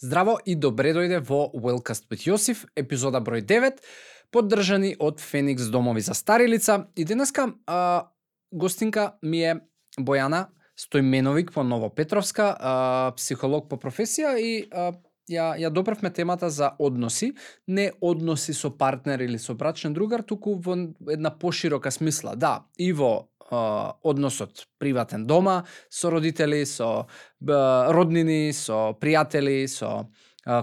Здраво и добре дојде во Wellcast with Јосиф, епизода број 9, поддржани од Феникс домови за стари лица. И денеска а, гостинка ми е Бојана Стојменовик по Новопетровска, а, психолог по професија и а, ја ја допревме темата за односи, не односи со партнер или со брачен другар, туку во една поширока смисла. Да, и во односот приватен дома со родители, со роднини, со пријатели, со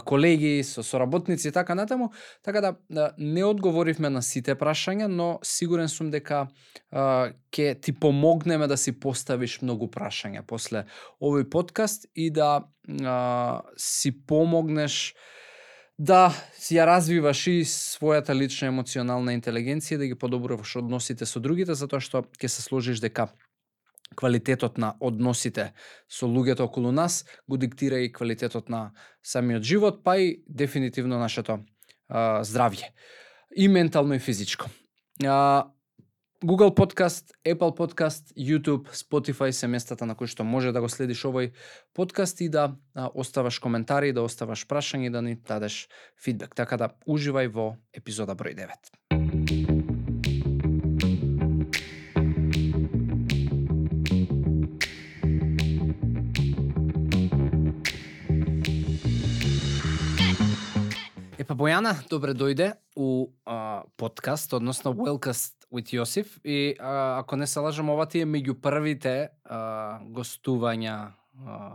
колеги, со соработници и така натаму. Така да, да не одговоривме на сите прашања, но сигурен сум дека ќе ти помогнеме да си поставиш многу прашања после овој подкаст и да а, си помогнеш да ја развиваш и својата лична емоционална интелигенција, да ги подобруваш односите со другите, затоа што ќе се сложиш дека квалитетот на односите со луѓето околу нас го диктира и квалитетот на самиот живот, па и дефинитивно нашето а, здравје. И ментално и физичко. А, Google Podcast, Apple Podcast, YouTube, Spotify се местата на кои што може да го следиш овој подкаст и да а, оставаш коментари, да оставаш прашања и да ни дадеш фидбек. Така да уживај во епизода број 9. Епа Бојана, добре дојде у а, подкаст, односно welcome with Јосиф и а, ако не се лажам, ова ти е меѓу првите а, гостувања а,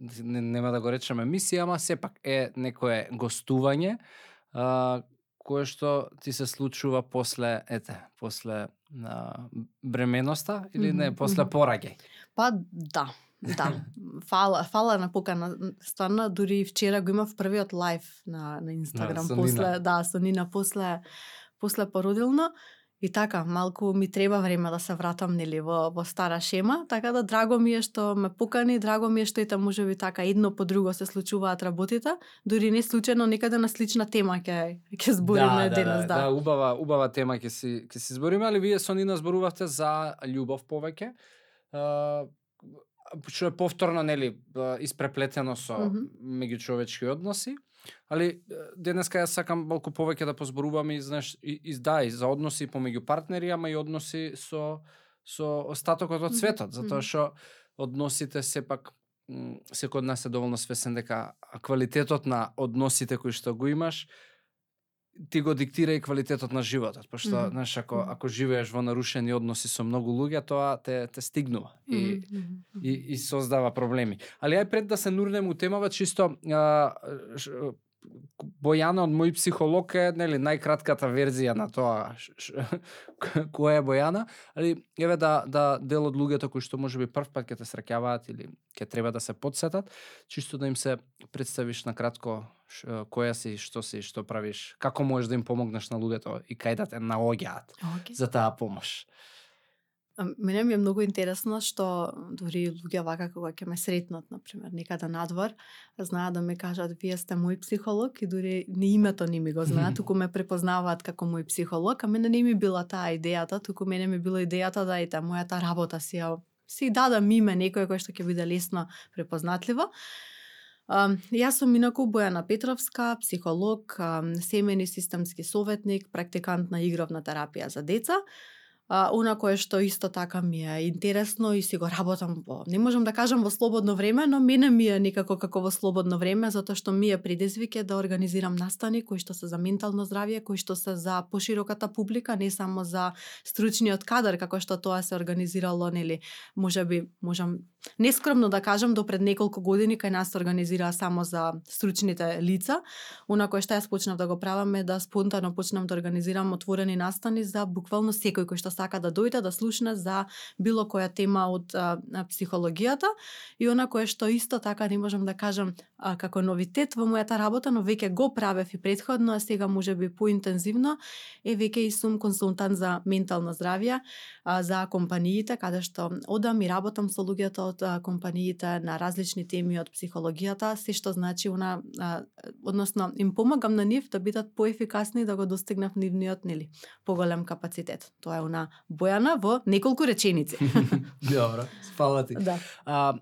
не, нема да го речеме емисија, ама сепак е некое гостување а, кое што ти се случува после, ете, после а, бременоста или не, после пораѓај? Па да, Да, фала, фала на покана. Стварно, дури вчера го имав првиот лайф на, на Инстаграм. Да, после, да, со Нина после, после породилно. И така, малку ми треба време да се вратам нели во во стара шема, така да драго ми е што ме покани, драго ми е што ете можеби така едно по друго се случуваат работите, дури не случајно некаде на слична тема ќе ќе збориме да, денес, да. Да, да, убава убава тема ќе си ќе си збориме, али вие со Нина зборувавте за љубов повеќе што е повторно нели испреплетено со mm -hmm. меѓучовечки односи. Али денеска јас сакам малку повеќе да позборувам и знаеш и, и да и за односи помеѓу партнери, ама и односи со со остатокот од светот, затоа што односите сепак секој од нас е доволно свесен дека квалитетот на односите кои што го имаш ти го диктира и квалитетот на животот, пошто mm -hmm. знаеш ако ако живееш во нарушени односи со многу луѓе, тоа те те стигнува и mm -hmm. и, и создава проблеми. Али ај пред да се нурнем у темава чисто а, Бојана од мој психолог е нели најкратката верзија на тоа која е Бојана, али еве да да дел од луѓето кои што можеби прв пат ќе те среќаваат или ќе треба да се подсетат, чисто да им се представиш на кратко која си, што си, што правиш, како можеш да им помогнеш на луѓето и кај да те наоѓаат okay. за таа помош. Мене ми е многу интересно што дури луѓе вака кога ќе ме сретнат, на пример, некаде надвор, знаат да ме кажат вие сте мој психолог и дури ни името не ми го знаат, туку ме препознаваат како мој психолог, а мене не ми била таа идејата, туку мене ми била идејата да ете мојата работа си ја си дадам име некој кој што ќе биде лесно препознатливо. Јас сум инаку Бојана Петровска, психолог, семени системски советник, практикант на игровна терапија за деца а, она кое што исто така ми е интересно и си го работам во, не можам да кажам во слободно време, но мене ми е некако како во слободно време, затоа што ми е предизвике да организирам настани кои што се за ментално здравје, кои што се за пошироката публика, не само за стручниот кадар, како што тоа се организирало, нели, можеби, можам нескромно да кажам, до пред неколку години кај нас се организира само за стручните лица. Она кое што јас почнав да го правам е да спонтано почнам да организирам отворени настани за буквално секој кој што сака да дојде да слушне за било која тема од а, психологијата и она кое што исто така не можам да кажам а, како новитет во мојата работа, но веќе го правев и предходно, а сега може би поинтензивно, е веќе и сум консултант за ментално здравје а, за компаниите, каде што одам и работам со луѓето од а, компаниите на различни теми од психологијата, се што значи она, а, односно им помагам на нив да бидат поефикасни да го достигнат нивниот нели поголем капацитет. Тоа е она Бојана во неколку реченици. Добро, фала ти. Да. А,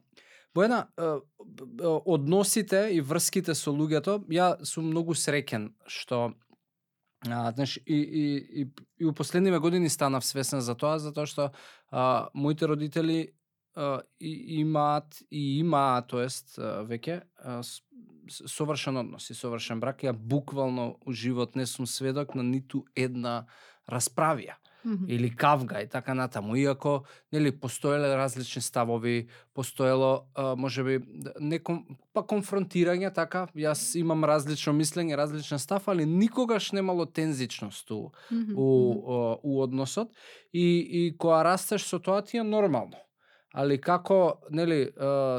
Бојана, односите и врските со луѓето, ја сум многу среќен што А, знаеш, и, и, и, и у последниве години станав свесен за тоа, затоа што а, моите родители и, имаат и имаат, тоест, веќе совршен однос и совршен брак. Ја буквално у живот не сум сведок на ниту една расправија mm -hmm. или кавга и така натаму. Иако, нели, постоеле различни ставови, постоело, можеби, неком, па конфронтирање, така, јас имам различно мислење, различен став, али никогаш немало тензичност у, mm -hmm. у, у, у односот. И, и кога растеш со тоа ти е нормално али како нели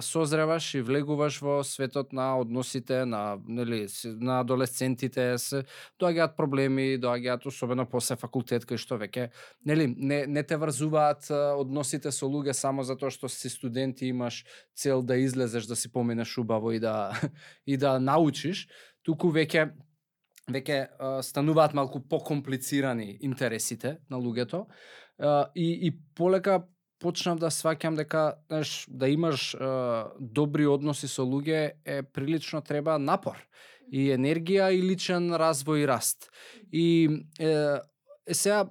созреваш и влегуваш во светот на односите на нели на адолесцентите се доаѓаат проблеми, доаѓаат особено после факултет кај што веќе нели не не те врзуваат односите со луѓе само затоа што си студент и имаш цел да излезеш да си поминеш убаво и да и да научиш, туку веќе веќе стануваат малку покомплицирани интересите на луѓето и и полека почнав да сваќам дека знаеш, да имаш е, добри односи со луѓе е прилично треба напор и енергија и личен развој и раст. И е, е сега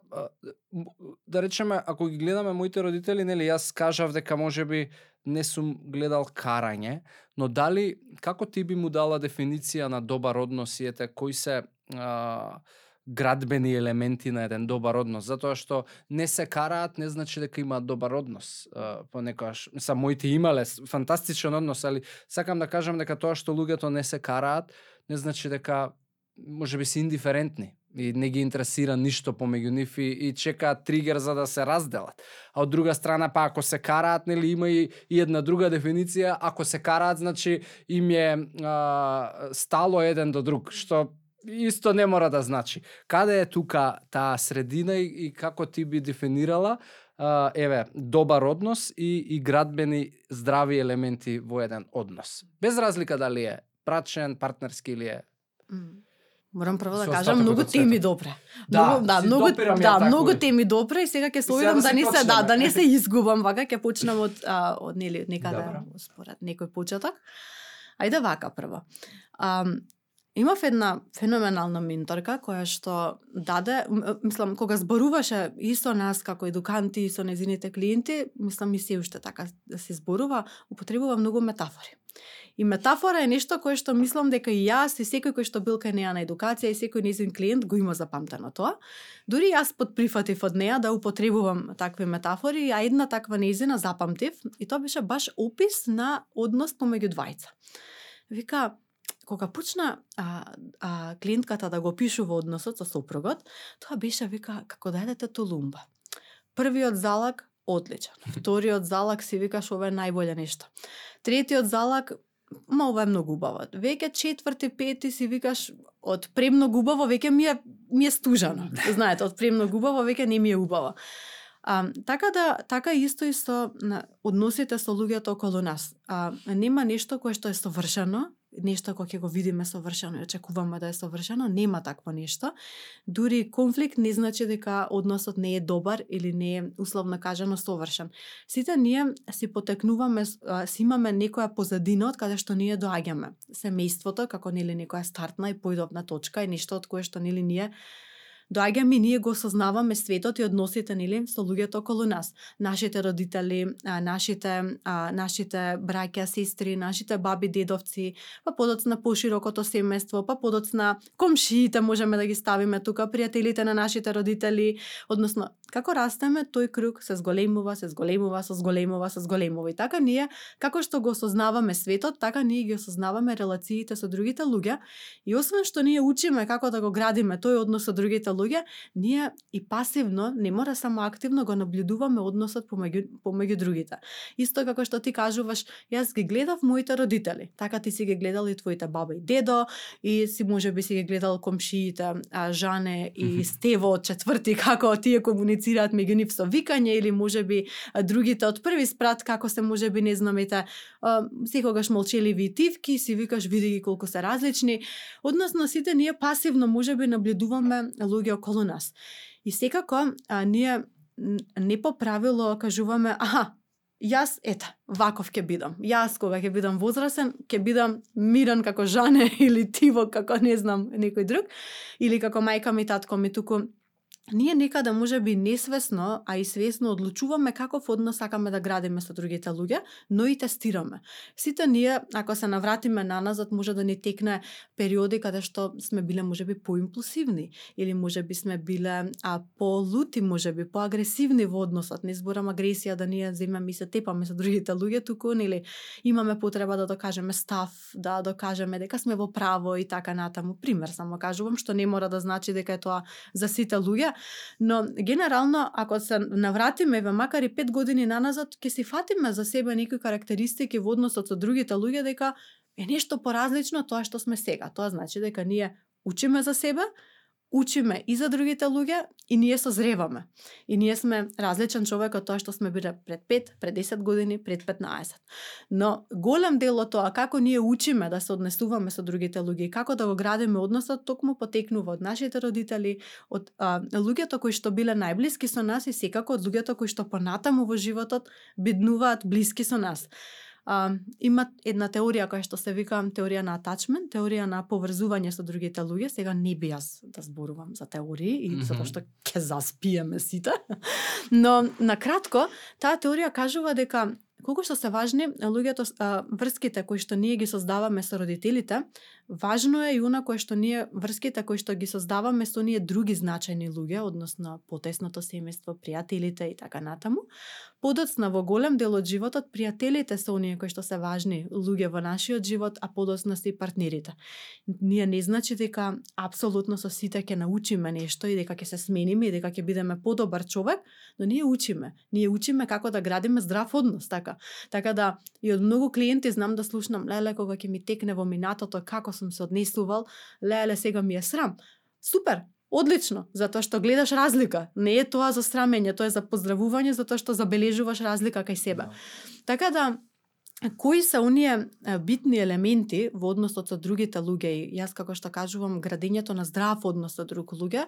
да речеме ако ги гледаме моите родители, нели јас кажав дека можеби не сум гледал карање, но дали како ти би му дала дефиниција на добар однос и ете кои се а, градбени елементи на еден добар однос, затоа што не се караат не значи дека имаат добар однос. Понекогаш, са моите имале фантастичен однос, али сакам да кажам дека тоа што луѓето не се караат не значи дека може би се индиферентни и не ги интересира ништо помеѓу нив и, и чекаат тригер за да се разделат. А од друга страна, па ако се караат, нели има и, и една друга дефиниција, ако се караат, значи им е а, стало еден до друг, што исто не мора да значи. Каде е тука таа средина и, и како ти би дефинирала uh, еве добар однос и и градбени здрави елементи во еден однос. Без разлика дали е брачен, партнерски или е Морам прво да кажам многу теми добре. Да, многу, да, многу, да, многу теми добре и сега ќе се обидам да, да не се да, да не се изгубам вака, ќе почнам од а, од нели некаде според некој почеток. Ајде вака прво. Um, Имав една феноменална менторка која што даде, мислам, кога зборуваше исто нас како едуканти и со незините клиенти, мислам и се уште така да се зборува, употребува многу метафори. И метафора е нешто кое што мислам дека и јас и секој кој што бил кај неа на едукација и секој незин клиент го има запамтено тоа. Дури јас подприфатив од неа да употребувам такви метафори, а една таква незина запамтив и тоа беше баш опис на однос помеѓу двајца. Вика, кога почна а, а, клиентката да го пишува односот со сопругот, тоа беше вика како да едете тулумба. Првиот залак одличен. Вториот залак си викаш ова е најболе нешто. Третиот залак ма ова е многу убаво. Веќе четврти, пети си викаш од премногу убаво веќе ми е ми е стужано. Знаете, од премногу убаво веќе не ми е убаво. А, така да така исто и со на, односите со луѓето околу нас. А, нема нешто кое што е совршено нешто кога ќе го видиме совршено и очекуваме да е совршено, нема такво нешто. Дури конфликт не значи дека односот не е добар или не е условно кажано совршен. Сите ние си потекнуваме, си имаме некоја позадина од каде што ние доаѓаме. Семејството како нели некоја стартна и поидовна точка и нешто од кое што нели ние доаѓаме ние го осознаваме светот и односите нели со луѓето околу нас. Нашите родители, нашите нашите браќа, сестри, нашите баби, дедовци, па подоцна поширокото семејство, па подоцна комшиите можеме да ги ставиме тука, пријателите на нашите родители, односно како растеме, тој круг се зголемува, се зголемува, се зголемува, се зголемува. И така ние, како што го осознаваме светот, така ние ги осознаваме релациите со другите луѓе. И освен што ние учиме како да го градиме тој однос со другите луѓе, ние и пасивно, не мора само активно го наблюдуваме односот помеѓу помеѓу другите. Исто како што ти кажуваш, јас ги гледав моите родители, така ти си ги гледал и твоите баба и дедо, и си можеби си ги гледал комшиите, а, Жане и Стево четврти како тие комуницираат меѓу нив со викање или можеби другите од први спрат како се можеби не знамете секогаш молчеливи тивки, си викаш види ги колку се различни. Односно сите ние пасивно можеби наблюдуваме луѓе луѓе околу нас. И секако, а, ние не по правило кажуваме, аха, јас ета, ваков ќе бидам. Јас кога ќе бидам возрасен, ќе бидам мирен како Жане или Тиво како не знам некој друг или како мајка ми татко ми туку ние некаде може би несвесно, а и свесно одлучуваме каков однос сакаме да градиме со другите луѓе, но и тестираме. Сите ние, ако се навратиме наназад, може да ни текне периоди каде што сме биле може би поимпулсивни или може би сме биле а, полути, можеби поагресивни во односот. Не зборам агресија да ние земеме и се тепаме со другите луѓе, туку нели имаме потреба да докажеме став, да докажеме дека сме во право и така натаму. Пример само кажувам што не мора да значи дека е тоа за сите луѓе, Но генерално ако се навратиме ве макар и пет години наназад, ќе си фатиме за себе некои карактеристики во односот со другите луѓе дека е нешто поразлично тоа што сме сега. Тоа значи дека ние учиме за себе, учиме и за другите луѓе и ние созреваме. И ние сме различен човек од тоа што сме биле пред 5, пред 10 години, пред 15. Но голем дел од тоа како ние учиме да се однесуваме со другите луѓе и како да го градиме односот токму потекнува од нашите родители, од а, луѓето кои што биле најблиски со нас и секако од луѓето кои што понатаму во животот биднуваат блиски со нас а, има една теорија која што се вика теорија на attachment, теорија на поврзување со другите луѓе. Сега не би јас да зборувам за теории и mm -hmm. затоа што ќе заспиеме сите. Но на кратко, таа теорија кажува дека колку што се важни луѓето врските кои што ние ги создаваме со родителите, важно е и она кое што ние врските кои што ги создаваме со ние други значајни луѓе, односно потесното семејство, пријателите и така натаму. Подоцна во голем дел од животот пријателите се оние кои што се важни луѓе во нашиот живот, а подоцна се и партнерите. Ние не значи дека апсолутно со сите ќе научиме нешто и дека ќе се смениме и дека ќе бидеме подобар човек, но ние учиме. Ние учиме како да градиме здрав однос, така. Така да и од многу клиенти знам да слушнам, леле кога ќе ми текне во минатото како сум се однесувал, леле сега ми е срам. Супер, Одлично, затоа што гледаш разлика. Не е тоа за срамење, тоа е за поздравување, затоа што забележуваш разлика кај себе. Да. Така да, кои се оние битни елементи во односот со другите луѓе и јас како што кажувам градењето на здрав однос со друг луѓе,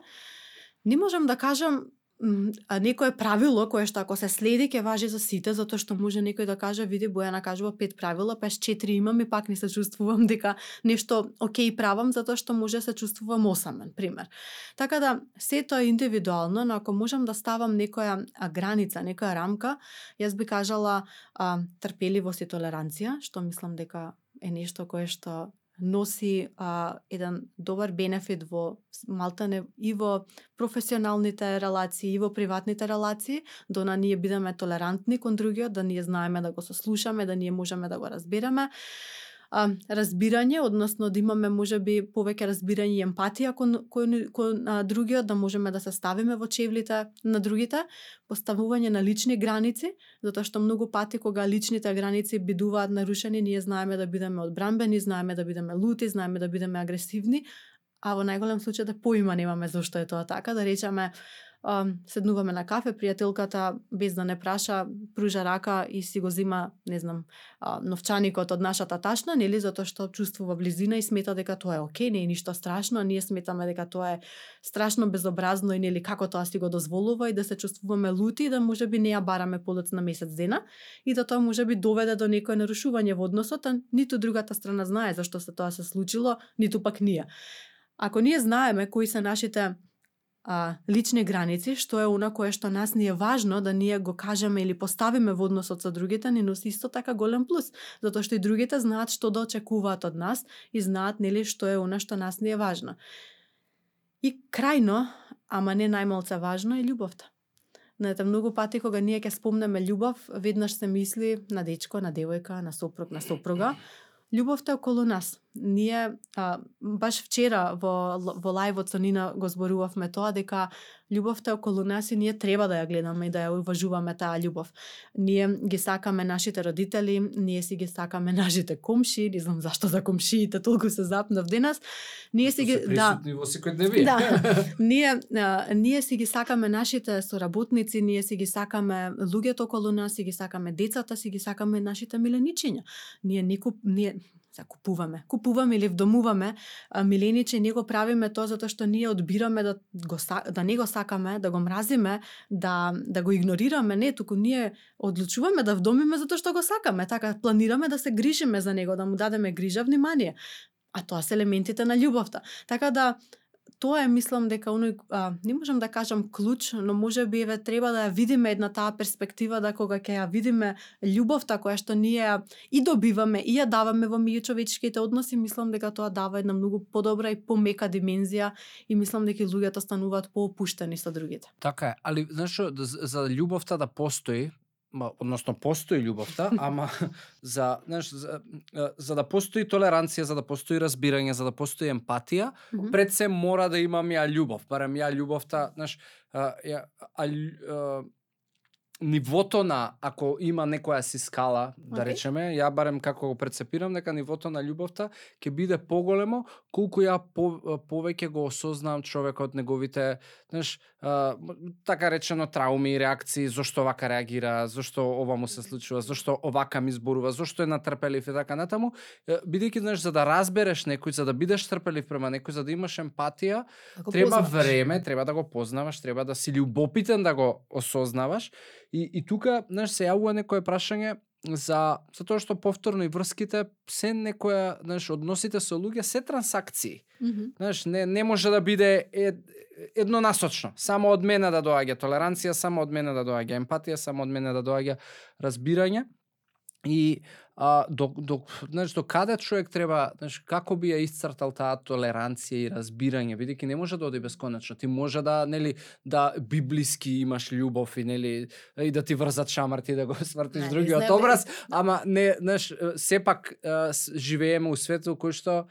не можам да кажам некое правило кое што ако се следи ќе важи за сите затоа што може некој да каже види Бојана кажува пет правила, па четири имам и пак не се чувствувам дека нешто окей правам затоа што може да се чувствувам осамен, пример. Така да се тоа е индивидуално, но ако можам да ставам некоја граница, некоја рамка, јас би кажала а, трпеливост и толеранција, што мислам дека е нешто кое што носи а, еден добар бенефит во малтане и во професионалните релации и во приватните релации, до на ние бидеме толерантни кон другиот, да ние знаеме да го сослушаме, да ние можеме да го разбереме а, разбирање, односно да имаме можеби повеќе разбирање и емпатија кон, кон, кон а, другиот, да можеме да се ставиме во чевлите на другите, поставување на лични граници, затоа што многу пати кога личните граници бидуваат нарушени, ние знаеме да бидеме одбранбени, знаеме да бидеме лути, знаеме да бидеме агресивни, а во најголем случај да поима немаме зошто е тоа така, да речеме а, седнуваме на кафе, пријателката без да не праша, пружа рака и си го зима, не знам, а, новчаникот од нашата ташна, нели затоа што чувствува близина и смета дека тоа е окей, не е ништо страшно, ние сметаме дека тоа е страшно безобразно и нели како тоа си го дозволува и да се чувствуваме лути и да можеби не ја бараме полот на месец дена и да тоа можеби доведе до некое нарушување во односот, а ниту другата страна знае зашто се тоа се случило, ниту пак ние. Ако ние знаеме кои се нашите а, лични граници, што е она кое што нас ни е важно да ние го кажеме или поставиме во односот со другите, ни носи исто така голем плюс, затоа што и другите знаат што да очекуваат од нас и знаат нели што е она што нас ни е важно. И крајно, ама не најмалце важно е љубовта. Знаете, многу пати кога ние ќе спомнеме љубов, веднаш се мисли на дечко, на девојка, на сопруг, на сопруга, љубовта е околу нас. Ние а, баш вчера во во лајвот со Нина го зборувавме тоа дека љубовта околу нас и ние треба да ја гледаме и да ја уважуваме таа љубов. Ние ги сакаме нашите родители, ние си ги сакаме нашите комши, не знам зашто за комшиите толку се запнав денес. Ние си ги да во секојдневие. Да. ние а, ние си ги сакаме нашите соработници, ние си ги сакаме луѓето околу нас, си ги сакаме децата, си ги сакаме нашите миленичиња. Ние нику ние се купуваме, купуваме или вдомуваме, милениче не го правиме тоа затоа што ние одбираме да го да не го сакаме, да го мразиме, да да го игнорираме, не, туку ние одлучуваме да вдомиме затоа што го сакаме, така планираме да се грижиме за него, да му дадеме грижа, внимание. А тоа се елементите на љубовта. Така да тоа е мислам дека оној а, не можам да кажам клуч, но може би еве треба да ја видиме една таа перспектива да кога ќе ја видиме љубовта која што ние и добиваме и ја даваме во меѓучовечките односи, мислам дека тоа дава една многу подобра и помека димензија и мислам дека луѓето стануваат поопуштени со другите. Така е, али знаеш што, за љубовта да постои, ма, односно постои љубовта, ама за, знаеш, за, за да постои толеранција, за да постои разбирање, за да постои емпатија, mm -hmm. пред се мора да имам ја љубов. Барем ја љубовта, знаеш, а, ја, а, а, нивото на ако има некоја си скала, да okay. речеме, ја барем како го прецепирам дека нивото на љубовта ќе биде поголемо колку ја по, повеќе го осознавам човекот неговите, знаеш, така речено трауми и реакции, зошто вака реагира, зошто ова му се случува, зошто овака ми зборува, зошто е натрпелив и така натаму, бидејќи знаеш за да разбереш некој, за да бидеш трпелив према некој, за да имаш емпатија, да треба познаваш. време, треба да го познаваш, треба да си љубопитен да го осознаваш И, и тука, знаеш, се јавува некое прашање за за тоа што повторно и врските се некоја, знаеш, односите со луѓе се трансакции. Mm -hmm. Знаеш, не не може да биде ед, еднонасочно. Само од мене да доаѓа толеранција, само од мене да доаѓа емпатија, само од мене да доаѓа разбирање. И а, до, до, знаеш, до каде човек треба, знаеш, како би ја исцртал таа толеранција и разбирање, бидејќи не може да оди бесконечно. Ти може да, нели, да библиски имаш љубов и нели и да ти врзат шамар ти да го свртиш не, другиот не, образ, ама не, знаеш, сепак живееме у свет кој што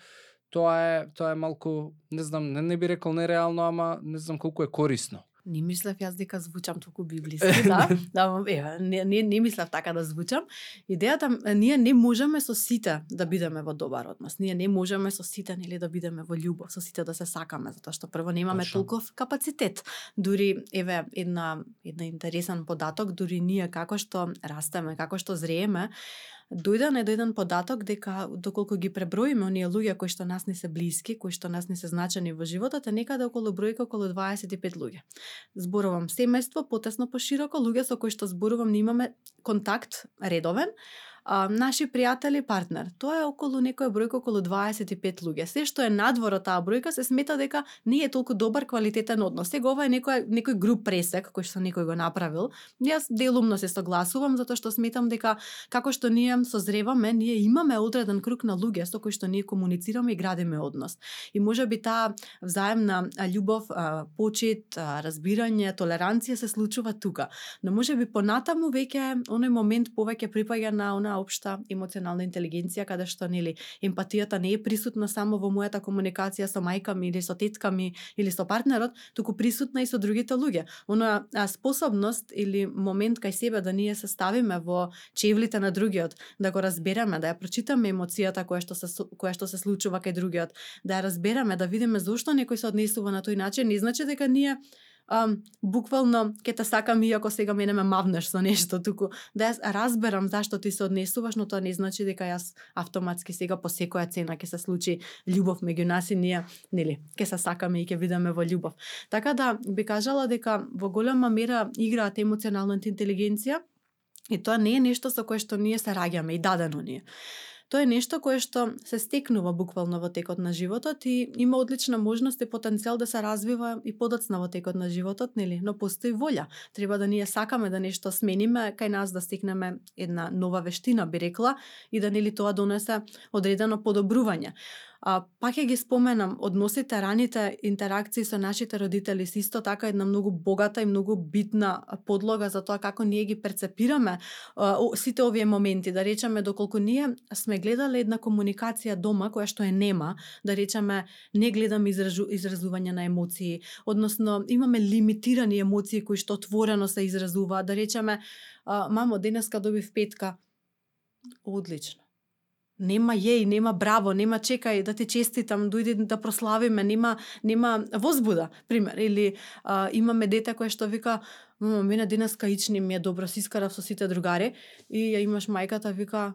тоа е тоа е малку, не знам, не, не би рекол нереално, ама не знам колку е корисно. Не мислев јас дека звучам толку библиски, да. да, е, не, не, не мислев така да звучам. Идејата ние не можеме со сите да бидеме во добар однос. Ние не можеме со сите нели да бидеме во љубов, со сите да се сакаме, затоа што прво немаме Точно. толков капацитет. Дури еве една една интересен податок, дури ние како што растеме, како што зрееме, дојде на еден податок дека доколку ги преброиме оние луѓе кои што нас не се блиски, кои што нас не се значени во животот, е некаде околу бројка околу 25 луѓе. Зборувам семејство, потесно пошироко, луѓе со кои што зборувам, не имаме контакт редовен, а, наши пријатели, партнер. Тоа е околу некоја бројка околу 25 луѓе. Се што е надвор од таа бројка се смета дека не е толку добар квалитетен однос. Сега ова е некој некој груп пресек кој што некој го направил. Јас делумно се согласувам затоа што сметам дека како што ние созреваме, ние имаме одреден круг на луѓе со кои што ние комуницираме и градиме однос. И можеби таа взаемна љубов, почит, разбирање, толеранција се случува тука. Но можеби понатаму веќе оној момент повеќе припаѓа на она општа емоционална интелигенција каде што нели емпатијата не е присутна само во мојата комуникација со мајка ми или со тетка ми или со партнерот, туку присутна и со другите луѓе. Она способност или момент кај себе да ние се ставиме во чевлите на другиот, да го разбереме, да ја прочитаме емоцијата која што се која што се случува кај другиот, да ја разбереме, да видиме зошто некој се однесува на тој начин, не значи дека ние um, буквално ке те сакам ако сега мене ме мавнеш со нешто, туку да јас разберам зашто ти се однесуваш, но тоа не значи дека јас автоматски сега по секоја цена ќе се случи љубов меѓу нас и ние, нели, ке се сакаме и ке видиме во љубов. Така да би кажала дека во голема мера играат емоционалната интелигенција и тоа не е нешто со кое што ние се раѓаме и дадено ни е. Тоа е нешто кое што се стекнува буквално во текот на животот и има одлична можност и потенцијал да се развива и подоцна во текот на животот, нели? Но постои волја. Треба да ние сакаме да нешто смениме, кај нас да стекнеме една нова вештина, би рекла, и да нели тоа донесе одредено подобрување. А, пак ќе ги споменам, односите, раните интеракции со нашите родители се исто така една многу богата и многу битна подлога за тоа како ние ги перцепираме а, сите овие моменти. Да речеме, доколку ние сме гледале една комуникација дома која што е нема, да речеме, не гледаме изражу, изразување на емоции, односно имаме лимитирани емоции кои што отворено се изразуваат, да речеме, а, мамо, денеска добив петка, одлично нема јеј, нема браво, нема чекај да те честитам, дојди да прославиме, нема нема возбуда, пример, или а, имаме дете кое што вика мама мене денеска ични ми е добро, си искарав со сите другари и ја имаш мајката вика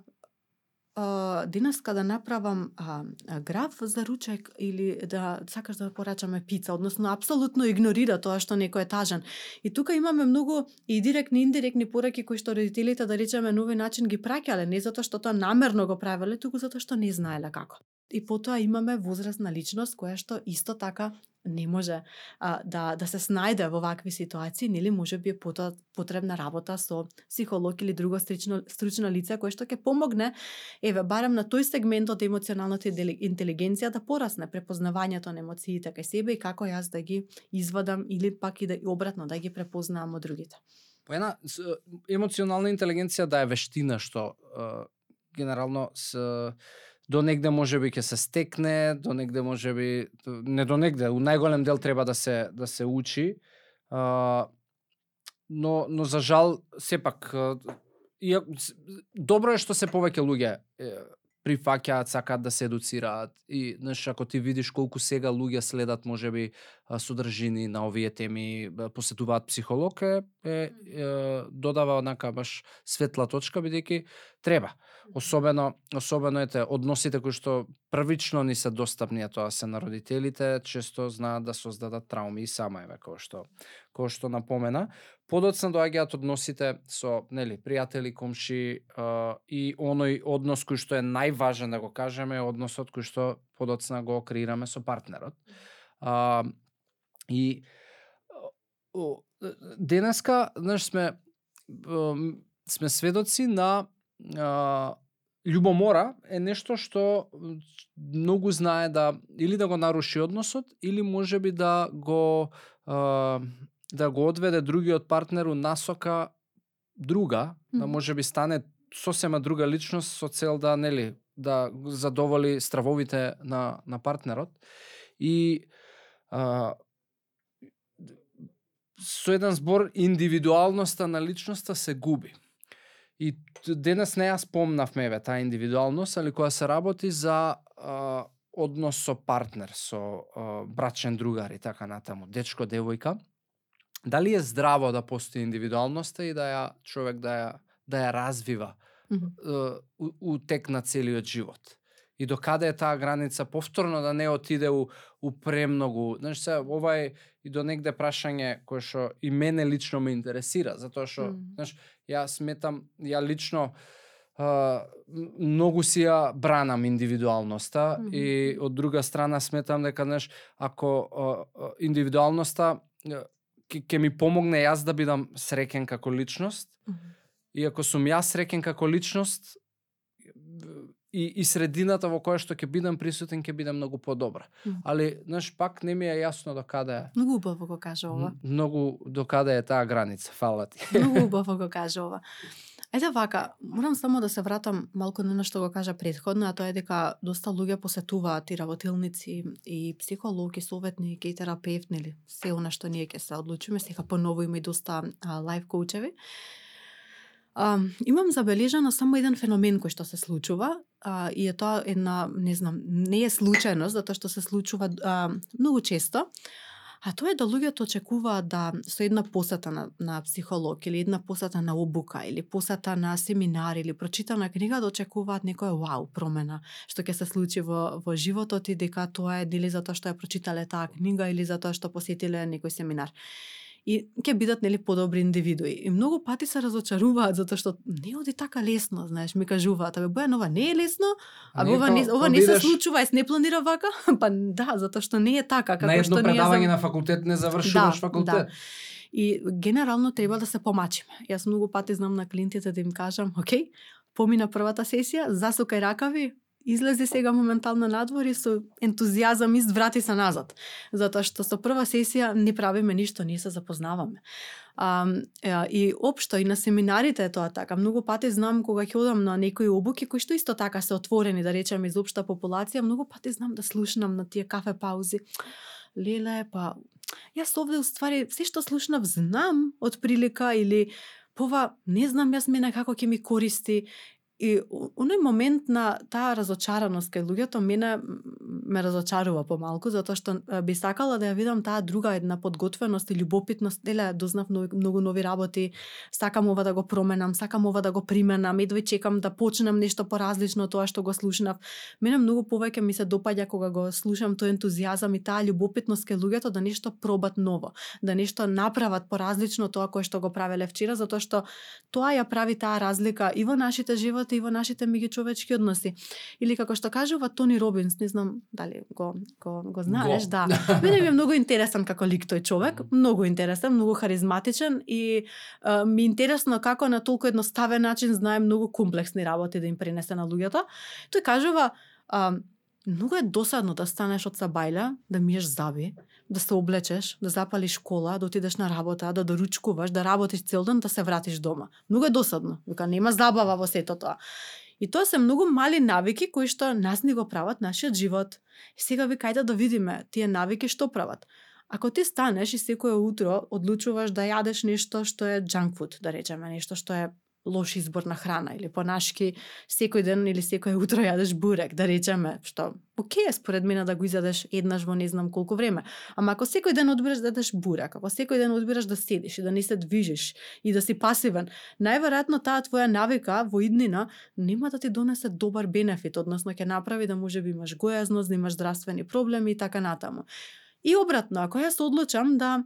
а, денеска да направам а, а, граф за ручек или да сакаш да порачаме пица, односно апсолутно игнорира тоа што некој е тажен. И тука имаме многу и директни и индиректни пораки кои што родителите да речеме на овој начин ги праќале, не затоа што тоа намерно го правеле, туку затоа што не знаеле како. И потоа имаме возрастна личност која што исто така не може а, да да се снајде во вакви ситуации, нели може би е потребна работа со психолог или друго стручно стручно лице кое што ќе помогне еве барем на тој сегмент од емоционалната интелигенција да порасне препознавањето на емоциите кај себе и како јас да ги извадам или пак и да обратно да ги препознавам од другите. По една емоционална интелигенција да е вештина што е, генерално с до негде може би ќе се стекне, до негде може би не до негде, у најголем дел треба да се да се учи. А, но но за жал сепак и добро е што се повеќе луѓе прифаќаат, сакаат да се едуцираат и знаеш ако ти видиш колку сега луѓе следат може би содржини на овие теми, посетуваат психолог е, е, е додава онака баш светла точка бидејќи треба. Особено особено ете односите кои што првично ни се достапни, а тоа се на родителите, често знаат да создадат трауми и сама еве кој што кој што напомена. Подоцна доаѓаат односите со, нели, пријатели, комши а, и оној однос кој што е најважен да го кажеме, односот кој што подоцна го креираме со партнерот. А, и денеска, знаеш, сме сме сведоци на а, љубомора е нешто што многу знае да или да го наруши односот или можеби да го а, да го одведе другиот партнер у насока друга, mm -hmm. да може би стане сосема друга личност со цел да нели да задоволи стравовите на на партнерот и а, со еден збор индивидуалноста на личноста се губи. И денес не ја спомнавме еве таа индивидуалност, али кога се работи за а, однос со партнер, со а, брачен другар и така натаму, дечко, девојка, дали е здраво да постои индивидуалноста и да ја човек да ја да ја развива mm -hmm. у, у тек на целиот живот. И до каде е таа граница повторно да не отиде у, у премногу. Знаеш се, ова е и до негде прашање кое што и мене лично ме интересира, затоа што, mm -hmm. знаеш, ја сметам, ја лично Uh, многу си ја бранам индивидуалноста mm -hmm. и од друга страна сметам дека знаеш ако uh, индивидуалноста ќе ми помогне јас да бидам среќен како личност. Mm -hmm. И ако сум јас среќен како личност, и, и средината во која што ќе бидам присутен ќе биде многу подобра. Mm. -hmm. Али, знаеш, пак не ми е јасно до каде е. Многу убаво го кажа ова. Многу до каде е таа граница, фала ти. Многу убаво го кажа ова. Ете вака, морам само да се вратам малку на што го кажа предходно, а тоа е дека доста луѓе посетуваат и работилници, и психолог, и советник, и терапевт, нели, се она што ние ќе се одлучиме, сега поново има и доста лайф коучеви. А, имам забележано само еден феномен кој што се случува, а, и е тоа една, не знам, не е случајност, затоа што се случува а, многу често, А тоа е да луѓето очекуваат да со една посета на, на психолог или една посета на обука или посета на семинар или прочитана книга да очекуваат некоја вау промена што ќе се случи во, во животот и дека тоа е дели затоа што ја прочитале таа книга или затоа што посетиле некој семинар и ќе бидат нели подобри индивидуи. И многу пати се разочаруваат затоа што не оди така лесно, знаеш, ми кажуваат, абе Бојан ова не е лесно, а ова не ова не се случува, ес не планира вака? па да, затоа што не е така како на што ние предавање на факултет не завршуваш да, факултет. Да. И генерално треба да се помачиме. Јас многу пати знам на клиентите да им кажам, окей, помина првата сесија, засукај ракави, излезе сега моментално надвор и со ентузијазам изврати се назад. Затоа што со прва сесија не правиме ништо, ние се запознаваме. А, и општо и на семинарите е тоа така. Многу пати знам кога ќе одам на некои обуки кои што исто така се отворени, да речеме, из општа популација, многу пати знам да слушнам на тие кафе паузи. Леле, па јас овде уствари се што слушнав знам од прилика или пова не знам јас мене како ќе ми користи И оној момент на таа разочараност кај луѓето мене ме разочарува помалку затоа што би сакала да ја видам таа друга една подготвеност и љубопитност, еле дознав многу, нови работи, сакам ова да го променам, сакам ова да го применам, едвај чекам да почнам нешто поразлично од тоа што го слушнав. Мене многу повеќе ми се допаѓа кога го слушам тој ентузијазам и таа љубопитност кај луѓето да нешто пробат ново, да нешто направат поразлично тоа кое што го правеле вчера, затоа што тоа ја прави таа разлика и во нашите животи и во нашите меѓучовечки односи. Или како што кажува Тони Робинс, не знам дали го го го знаеш, Го. да. Мене ми е многу интересен како лик тој човек, многу интересен, многу харизматичен и а, ми е интересно како на толку едноставен начин знае многу комплексни работи да им пренесе на луѓето. Тој кажува а, многу е досадно да станеш од сабајля, да миеш заби, да се облечеш, да запалиш кола, да отидеш на работа, да доручкуваш, да работиш цел ден, да се вратиш дома. Многу е досадно. Вика нема забава во сето тоа. И тоа се многу мали навики кои што нас ни го прават нашиот живот. И сега ви кајде да видиме тие навики што прават. Ако ти станеш и секое утро одлучуваш да јадеш нешто што е junk food, да речеме, нешто што е лош избор на храна или понашки секој ден или секој утро јадеш бурек, да речеме, што окей е според мене да го изядеш еднаш во не знам колку време. Ама ако секој ден одбираш да јадеш бурек, ако секој ден одбираш да седиш и да не се движиш и да си пасивен, најверојатно таа твоја навика во иднина нема да ти донесе добар бенефит, односно ќе направи да може би имаш гојазност, да имаш здравствени проблеми и така натаму. И обратно, ако јас одлучам да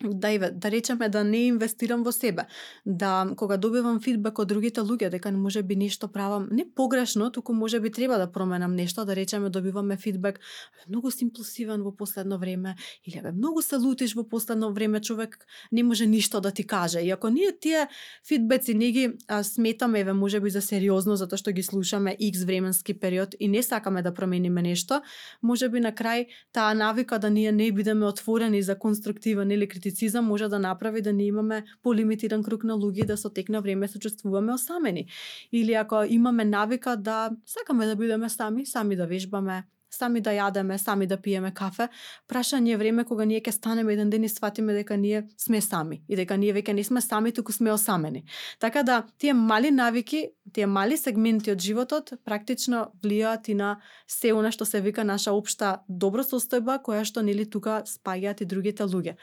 да да речеме да не инвестирам во себе, да кога добивам фидбек од другите луѓе дека може би нешто правам не погрешно, туку може би треба да променам нешто, да речеме добиваме фидбек, многу си импулсивен во последно време или бе многу се лутиш во последно време, човек не може ништо да ти каже. И ако ние тие фидбеци не ги а, сметаме еве може би за сериозно затоа што ги слушаме X временски период и не сакаме да промениме нешто, може би на крај таа навика да ние не бидеме отворени за конструктивен или критицизам може да направи да не имаме полимитиран круг на луѓе да со тек на време се чувствуваме осамени. Или ако имаме навика да сакаме да бидеме сами, сами да вежбаме, сами да јадеме, сами да пиеме кафе, прашање е време кога ние ќе станеме еден ден и сватиме дека ние сме сами и дека ние веќе не сме сами, туку сме осамени. Така да тие мали навики, тие мали сегменти од животот практично влијаат и на се она што се вика наша општа добросостојба која што нели тука спаѓаат и другите луѓе.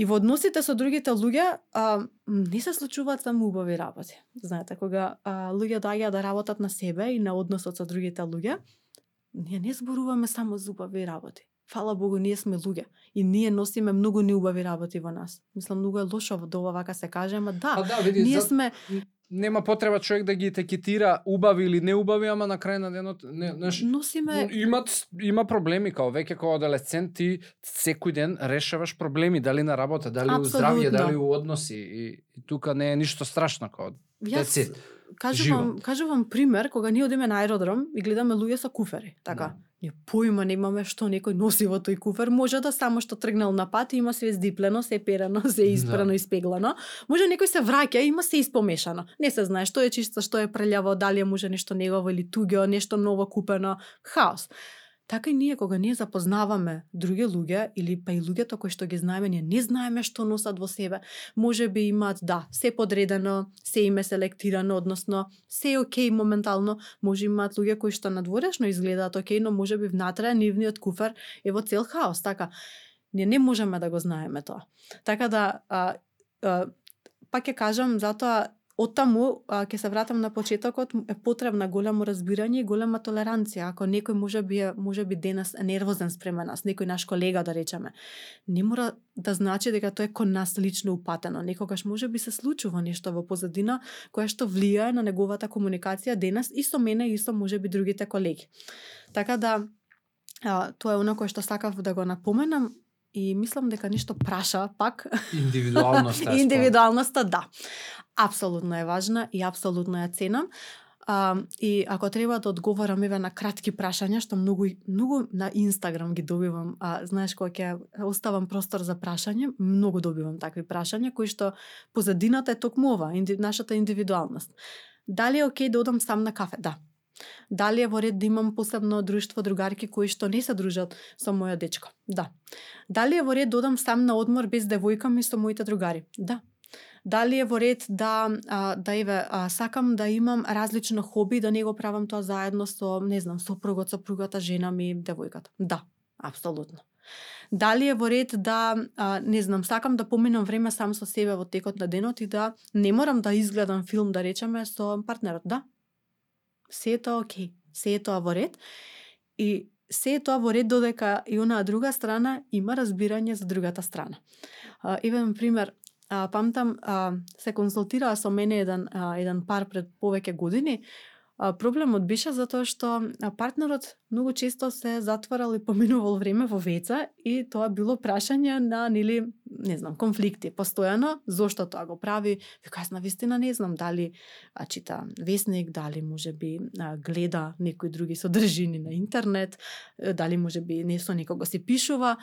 И во односите со другите луѓе, а, не се случуваат само убави работи. Знаете, кога а, луѓе доаѓаат да работат на себе и на односот со другите луѓе, ние не зборуваме само за убави работи. Фала Богу, ние сме луѓе и ние носиме многу неубави работи во нас. Мислам, многу е лошо да ова вака се каже, ама да, Па да, види, ние за... сме нема потреба човек да ги етикетира убави или неубави, ама на крај на денот не, знаеш, носиме имат има проблеми као веќе као адолесцент ти секој ден решаваш проблеми дали на работа, дали у здравје, дали у односи и, и тука не е ништо страшно као Јас кажувам, кажувам пример кога ние одиме на аеродром и гледаме луѓе со куфери, така. Да. Ние поима немаме што некој носи во тој куфер, може да само што тргнал на пат и има све здиплено, се перено, се испрано, Да. испеглано. Може некој се враќа и има се испомешано. Не се знае што е чисто, што е прљаво, дали е може нешто негово или туѓо, нешто ново купено, хаос. Така и ние кога ние запознаваме други луѓе или па и луѓето кои што ги знаеме, ние не знаеме што носат во себе. Може би имаат да, се подредено, се име селектирано, односно се е окей моментално, може имаат луѓе кои што надворешно изгледаат окей, но може би внатре нивниот куфер е во цел хаос, така. Ние не можеме да го знаеме тоа. Така да а, а, пак ќе кажам затоа Од таму, ќе се вратам на почетокот, е потребна големо разбирање и голема толеранција. Ако некој може би може би денес е нервозен спрема нас, некој наш колега да речеме, не мора да значи дека тоа е кон нас лично упатено. Некогаш може би се случува нешто во позадина кое што влијае на неговата комуникација денес и со мене и со може би другите колеги. Така да а, тоа е оно кое што сакав да го напоменам и мислам дека нешто праша пак индивидуалноста. Индивидуалноста, да. Апсолутно е важна и апсолутно ја ценам. А, и ако треба да одговорам еве на кратки прашања, што многу многу на Инстаграм ги добивам, а знаеш кога ќе оставам простор за прашање, многу добивам такви прашања кои што позадината е токму ова, инди, нашата индивидуалност. Дали е окей да одам сам на кафе? Да. Дали е во ред да имам посебно друштво другарки кои што не се дружат со моја дечко? Да. Дали е во ред да одам сам на одмор без девојка ми со моите другари? Да. Дали е во ред да а, да еве а, сакам да имам различно хоби, да не го правам тоа заедно со, не знам, сопругот, сопругата, жена ми, девојката. Да, апсолутно. Дали е во ред да, а, не знам, сакам да поминам време сам со себе во текот на денот и да не морам да изгледам филм, да речеме, со партнерот. Да. Се е тоа окей. Се е тоа во ред. И се е тоа во ред додека и онаа друга страна има разбирање за другата страна. А, еве пример, а, памтам а, се консултираа со мене еден а, еден пар пред повеќе години А, проблемот беше затоа што партнерот многу често се затварал и поминувал време во веца и тоа било прашање на нели не знам конфликти постојано зошто тоа го прави? Вика на вистина не знам дали а, чита весник дали може би а, гледа некои други содржини на интернет дали може би не со некого се пишува.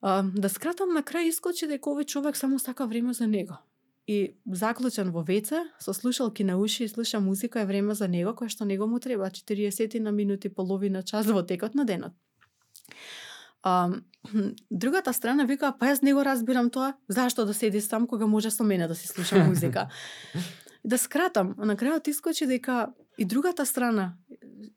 А, да скратам на крај искочи дека овој човек само сака време за него. И заклучен во веце, со слушалки на уши и слуша музика е време за него, кој што него му треба 40 на минути, половина час во текот на денот. А, другата страна вика, па јас не го разбирам тоа, зашто да седи сам кога може со мене да се слуша музика. да скратам, на крајот искочи дека и другата страна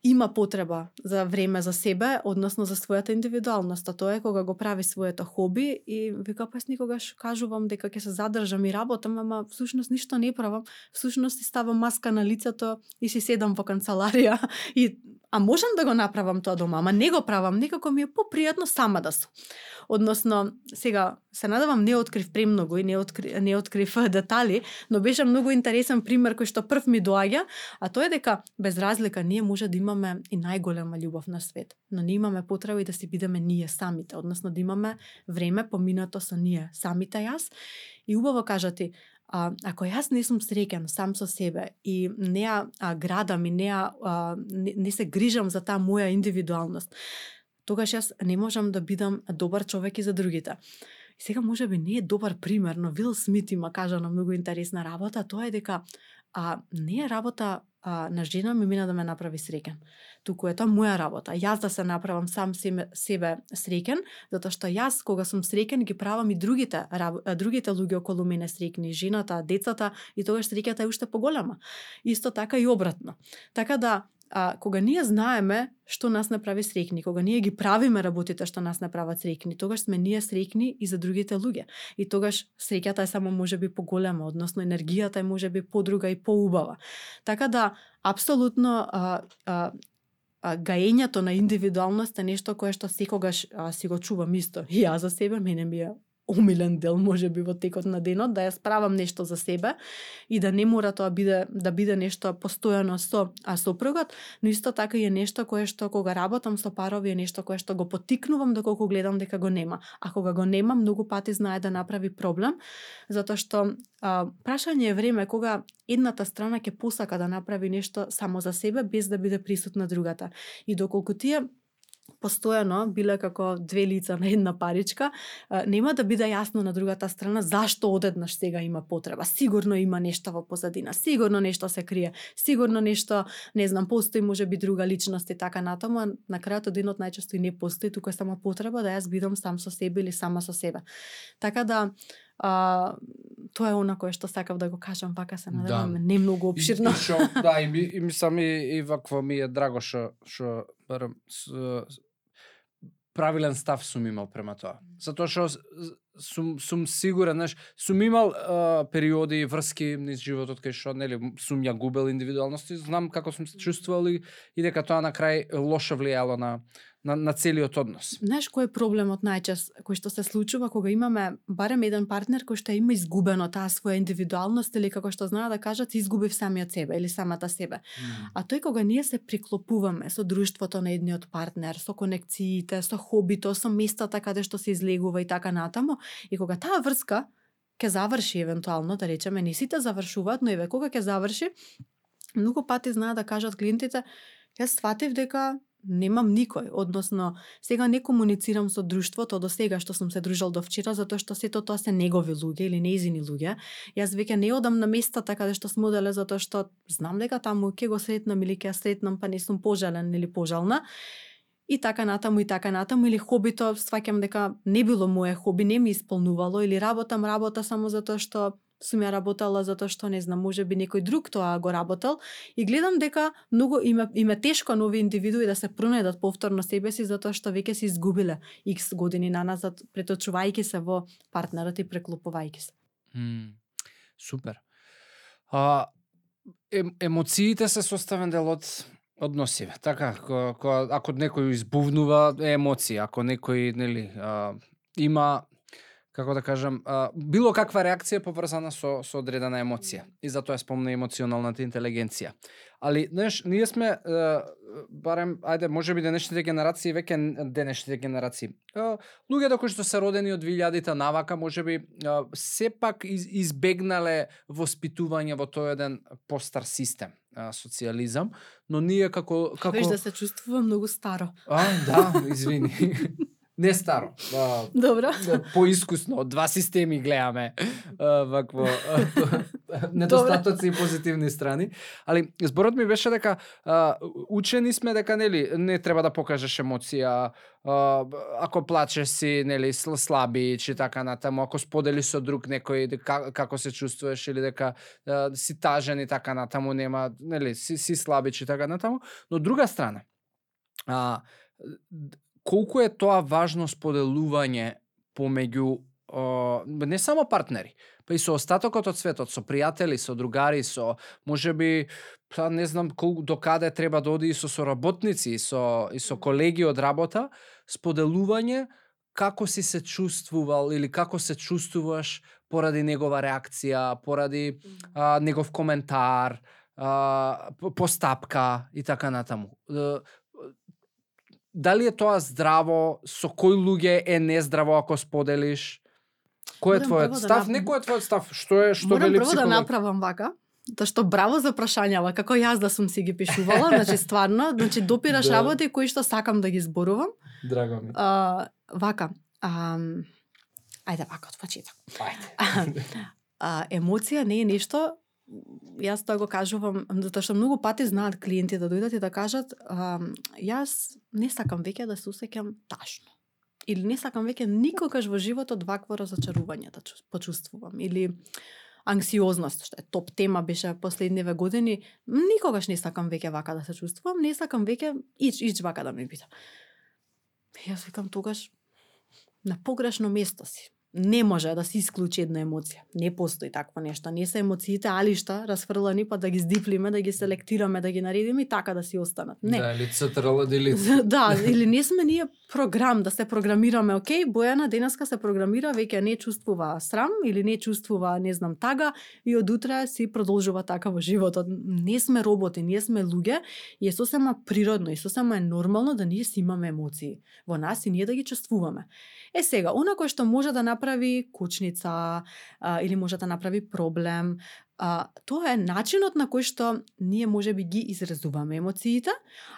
има потреба за време за себе, односно за својата индивидуалност, а тоа е кога го прави своето хоби и вика па никогаш кажувам дека ќе се задржам и работам, ама всушност ништо не правам, всушност си ставам маска на лицето и си седам во канцеларија. И а можам да го направам тоа дома, ама не го правам, некако ми е попријатно сама да сум. Односно, сега се надавам не открив премногу и не, откри, не открив детали, но беше многу интересен пример кој што прв ми доаѓа, а тоа е дека без разлика ние може да имаме и најголема љубов на свет, но не имаме потреба и да си бидеме ние самите, односно да имаме време поминато со ние самите јас. И убаво кажати, а, ако јас не сум среќен сам со себе и не ја а, градам и не, а, не, не се грижам за таа моја индивидуалност, тогаш јас не можам да бидам добар човек и за другите. И сега може би не е добар пример, но Вил Смит има кажа на многу интересна работа, тоа е дека а, не е работа а, на жена ми мина да ме направи среќен. Туку е тоа моја работа. Јас да се направам сам себе, себе среќен, затоа што јас кога сум среќен ги правам и другите другите луѓе околу мене среќни, жената, децата и тогаш среќата е уште поголема. Исто така и обратно. Така да а, кога ние знаеме што нас направи среќни, кога ние ги правиме работите што нас направат среќни, тогаш сме ние среќни и за другите луѓе. И тогаш среќата е само може би поголема, односно енергијата е може би подруга и поубава. Така да, апсолутно а, а, а, гаењето на индивидуалност е нешто кое што секогаш а, си го чувам исто. И ја за себе, мене ми е омилен дел може би во текот на денот да ја справам нешто за себе и да не мора тоа биде да биде нешто постојано со а сопругот, но исто така е нешто кое што кога работам со парови е нешто кое што го потикнувам доколку гледам дека го нема. А кога го нема, многу пати знае да направи проблем, затоа што а, прашање е време кога едната страна ќе посака да направи нешто само за себе без да биде присутна другата. И доколку тие постојано биле како две лица на една паричка, нема да биде јасно на другата страна зашто одеднаш сега има потреба. Сигурно има нешто во позадина, сигурно нешто се крие, сигурно нешто, не знам, постои може би друга личност и така натаму, а на крајот од денот најчесто и не постои, туку е само потреба да јас бидам сам со себе или сама со себе. Така да а, тоа е она кое што сакав да го кажам, вака се надевам, да. не многу обширно. И, и шо, да, и, и, и мислам и, и вакво ми е драго што што барам правилен став сум имал према тоа. Затоа што сум сум сигурен, знаеш, сум имал а, периоди и врски низ животот кај што нели сум ја губел индивидуалност и знам како сум се чувствувал и, и дека тоа на крај лошо влијало на на, на целиот однос. Знаеш кој е проблемот најчас кој што се случува кога имаме барем еден партнер кој што има изгубено таа своја индивидуалност или како што знаа да кажат изгубив самиот себе или самата себе. Mm. А тој кога ние се приклопуваме со друштвото на едниот партнер, со конекциите, со хобито, со местата каде што се излегува и така натаму, и кога таа врска ќе заврши евентуално, да речеме, не сите завршуваат, но еве кога ќе заврши, многу пати знаат да кажат клиентите, јас сватив дека немам никој, односно сега не комуницирам со друштвото до сега што сум се дружал до вчера затоа што сето тоа се негови луѓе или неизини луѓе. Јас веќе не одам на местата каде што сме оделе затоа што знам дека таму ќе го сретнам или ќе ја сретнам па не сум пожален или пожална. и така натаму и така натаму или хобито сваќам дека не било мое хоби, не ми исполнувало или работам работа само затоа што сум ја работала затоа што не знам, може би некој друг тоа го работел и гледам дека многу има има тешко нови индивидуи да се пронајдат повторно себе си затоа што веќе се изгубиле X години наназад преточувајќи се во партнерот и преклопувајќи се. Mm, супер. А, е, емоциите се составен дел од односиве. Така, ко, ко, ако некој избувнува е емоција, ако некој нели а, има како да кажам, а, било каква реакција поврзана со со одредена емоција. И затоа спомна емоционалната интелигенција. Али, знаеш, ние сме а, барем ајде, можеби денешните генерации веќе денешните генерации. А, луѓето кои што се родени од 2000-та навака, можеби а, сепак из, избегнале воспитување во тој еден постар систем, а, социјализам, но ние како како Веш да се чувствува многу старо. А, да, извини. Не старо. А, Добро. Да, поискусно, од два системи гледаме а, вакво а, недостатоци и позитивни страни. Али зборот ми беше дека а, учени сме дека нели не треба да покажеш емоција, а, ако плачеш си нели сл- слабич и така натаму, ако сподели со друг некој дека, како се чувствуваш или дека а, си тажен и така натаму, нема нели си, си слабич и така натаму, но друга страна а, колку е тоа важно споделување помеѓу а, не само партнери, па и со остатокот од светот, со пријатели, со другари, со можеби па не знам колку до каде треба да оди и со соработници, и со и со колеги од работа, споделување како си се чувствувал или како се чувствуваш поради негова реакција, поради а, негов коментар, а, постапка и така натаму. Дали е тоа здраво, со кои луѓе е нездраво ако споделиш? Кој е твојот да став? нап- Некој е твојот став? Што е што Морам вели прво да психолог? направам вака, Тоа што браво за прашањава, како јас да сум си ги пишувала, значи стварно, значи допираш Да. работи кои што сакам да ги зборувам. Драго ми. А, вака, а, ајде вака од почеток. Ајде. а, емоција не е нешто јас тоа го кажувам затоа што многу пати знаат клиенти да дојдат и да кажат а, јас не сакам веќе да се усеќам ташно. или не сакам веќе никогаш во животот вакво разочарување да почувствувам. Или анксиозност што е топ тема беше последниве години никогаш не сакам веќе вака да се чувствувам не сакам веќе ич ич вака да ми биде. Јас викам тогаш на погрешно место си не може да се исклучи една емоција. Не постои такво нешто. Не се емоциите алишта расфрлани па да ги здиплиме, да ги селектираме, да ги наредиме и така да си останат. Не. Да, или ЦТРЛ, или... да, или не сме ние програм да се програмираме, окей, Бојана денеска се програмира, веќе не чувствува срам или не чувствува, не знам, тага и од утре си продолжува така во животот. Не сме роботи, ние сме луѓе и е сосема природно и сосема е нормално да ние си имаме емоции во нас и ние да ги чувствуваме. Е сега, она кој што може да направи направи кучница а, или може да направи проблем, а, тоа е начинот на кој што ние може би ги изразуваме емоциите,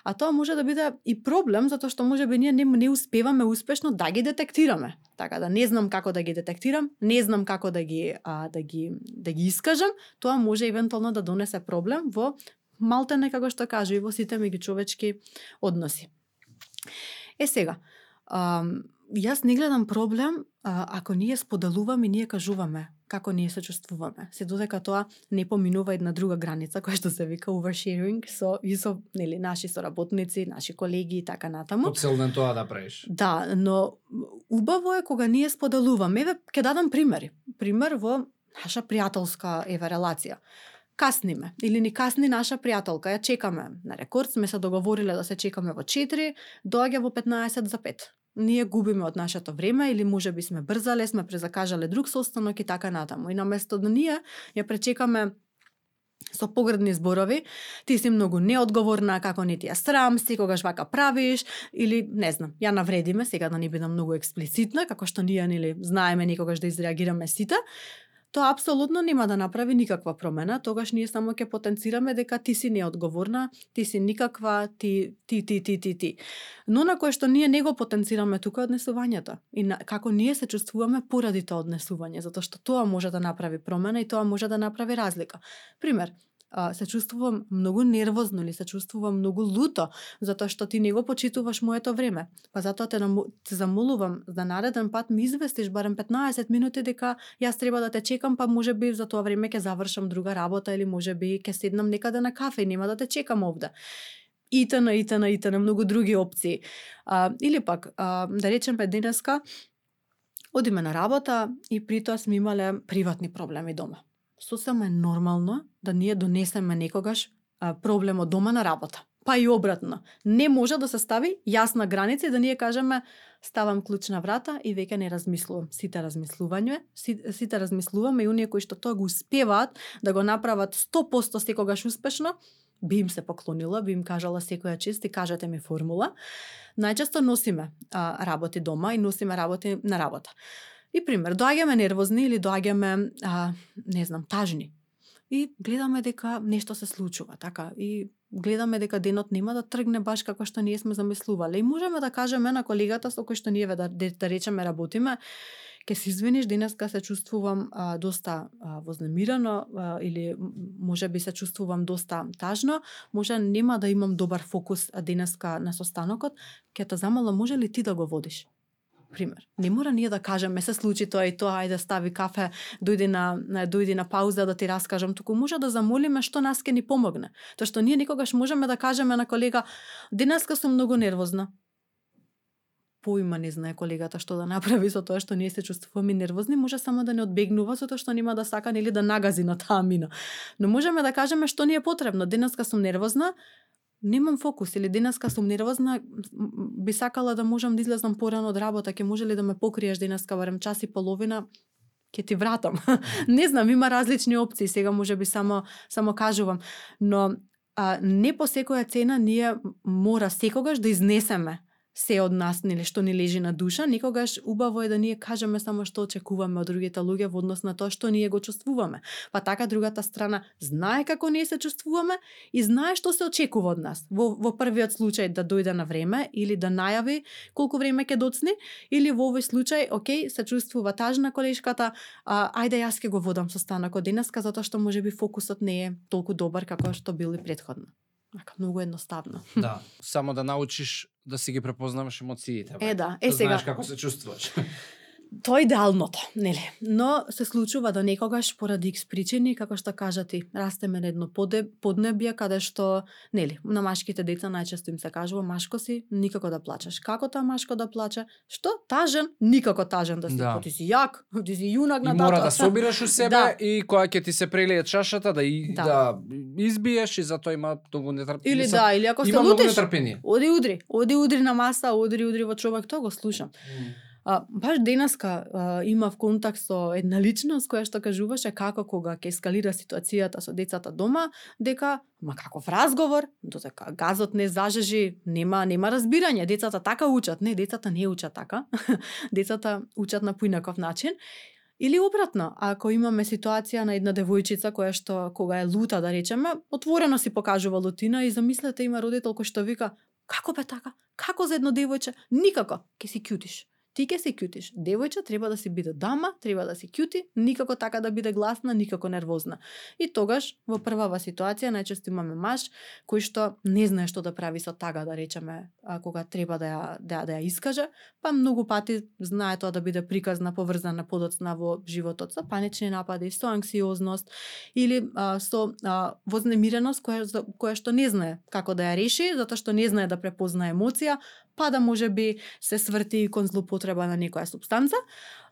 а тоа може да биде и проблем затоа што може би ние не, не успеваме успешно да ги детектираме. Така да не знам како да ги детектирам, не знам како да ги а, да ги да ги искажам, тоа може евентуално да донесе проблем во малтене како што кажа и во сите меѓучовечки односи. Е сега, ам, јас не гледам проблем а, ако ние споделуваме и ние кажуваме како ние се чувствуваме. Се додека тоа не поминува една друга граница која што се вика oversharing со и со нели наши соработници, наши колеги и така натаму. Поцелнен тоа да правиш. Да, но убаво е кога ние споделуваме. Еве, ќе дадам примери. Пример во наша пријателска еве релација. Касниме или ни касни наша пријателка, ја чекаме на рекорд, сме се договориле да се чекаме во 4, доаѓа во 15 за 5. Ние губиме од нашето време или може би сме брзале, сме презакажале друг состанок и така натаму. И наместо да ние ја пречекаме со погредни зборови, ти си многу неодговорна, како не ти ја срам, секогаш вака правиш, или не знам, ја навредиме, сега да не бидам многу експлицитна, како што ние нели знаеме некогаш да изреагираме сите, тоа апсолутно нема да направи никаква промена, тогаш ние само ќе потенцираме дека ти си неодговорна, ти си никаква, ти, ти, ти, ти, ти, ти. Но на кое што ние не го потенцираме тука е однесувањето. И на, како ние се чувствуваме поради тоа однесување, затоа што тоа може да направи промена и тоа може да направи разлика. Пример, а, се чувствувам многу нервозно или се чувствувам многу луто, затоа што ти не го почитуваш моето време. Па затоа те, те замолувам за нареден пат ми известиш барем 15 минути дека јас треба да те чекам, па може би за тоа време ќе завршам друга работа или може би ќе седнам некаде на кафе и нема да те чекам овде итана, итана, итана, многу други опции. А, или пак, а, да речеме денеска, одиме на работа и при тоа сме имале приватни проблеми дома. Сосема е нормално да ние донесеме некогаш проблем од дома на работа. Па и обратно. Не може да се стави јасна граница и да ние кажеме ставам клуч на врата и веќе не размислувам. Сите размислување, сите, сите размислуваме и оние кои што тоа го успеваат да го направат 100% секогаш успешно, би им се поклонила, би им кажала секоја чест и кажете ми формула. Најчесто носиме а, работи дома и носиме работи на работа. И пример, доаѓаме нервозни или доаѓаме, а, не знам, тажни. И гледаме дека нешто се случува, така, и гледаме дека денот нема да тргне баш како што ние сме замислувале. И можеме да кажеме на колегата со кој што ние да, да, речеме работиме, ке се извиниш, денеска се чувствувам а, доста а, вознемирано а, или може би се чувствувам доста тажно, може нема да имам добар фокус денеска на состанокот, Ке те замолам може ли ти да го водиш? Пример. Не мора ние да кажеме се случи тоа и тоа, ајде да стави кафе, дојди на, на дојди на пауза да ти раскажам, туку може да замолиме што нас ќе ни помогне. Тоа што ние никогаш можеме да кажеме на колега, денеска сум многу нервозна поима не знае колегата што да направи со тоа што ние се чувствуваме нервозни, може само да не одбегнува тоа што нема да сака или да нагази на таа мина. Но можеме да кажеме што ни е потребно. Денеска сум нервозна, немам фокус или денеска сум нервозна, би сакала да можам да излезам порано од работа, ќе може ли да ме покриеш денеска барем час и половина, ќе ти вратам. не знам, има различни опции, сега може би само само кажувам, но а, не по секоја цена ние мора секогаш да изнесеме се од нас, нели што ни лежи на душа, никогаш убаво е да ние кажеме само што очекуваме од другите луѓе во однос на тоа што ние го чувствуваме. Па така другата страна знае како ние се чувствуваме и знае што се очекува од нас. Во, во првиот случај да дојде на време или да најави колку време ќе доцне или во овој случај, окей, се чувствува тажна колешката, а, ајде јас ќе го водам состанокот денеска затоа што можеби фокусот не е толку добар како што бил и предходно. Ака, многу едноставно. Да, само да научиш да си ги препознаваш емоциите. Е, да. Е, да сега, знаеш како се чувствуваш. Тоа е идеалното, нели? Но се случува да некогаш поради икс причини, како што кажа ти, растеме на едно поде, поднебје каде што, нели, на машките деца најчесто им се кажува машко си, никако да плачеш. Како тоа машко да плаче? Што? Тажен? Никако тажен да си. Да. Да. Ти си јак, ти си јунак И на мора тато. да собираш у себе Да. и кога ќе ти се прелие чашата да и да, Да. избиеш и затоа има многу нетрпение. Или да, или ако се лутиш, оди удри, оди удри на маса, оди удри во човек, тоа го слушам. А, баш денеска а, имав контакт со една личност која што кажуваше како кога ќе ескалира ситуацијата со децата дома, дека ма каков разговор, додека газот не зажежи, нема нема разбирање, децата така учат, не, децата не учат така. децата учат на поинаков начин. Или обратно, ако имаме ситуација на една девојчица која што кога е лута да речеме, отворено си покажува лутина и замислете има родител кој што вика како бе така? Како за едно девојче? Никако, ке си кјутиш ти ќе се кјутиш. Девојче треба да си биде дама, треба да се кјути, никако така да биде гласна, никако нервозна. И тогаш во првава ситуација најчесто имаме маж кој што не знае што да прави со тага, да речеме, а, кога треба да ја да, ја- да ја искаже, па многу пати знае тоа да биде приказна, поврзана подоцна во животот со панични напади, со анксиозност или а, со а, вознемиреност која која што не знае како да ја реши, затоа што не знае да препознае емоција, па да може би се сврти кон злоупотреба на некоја субстанца,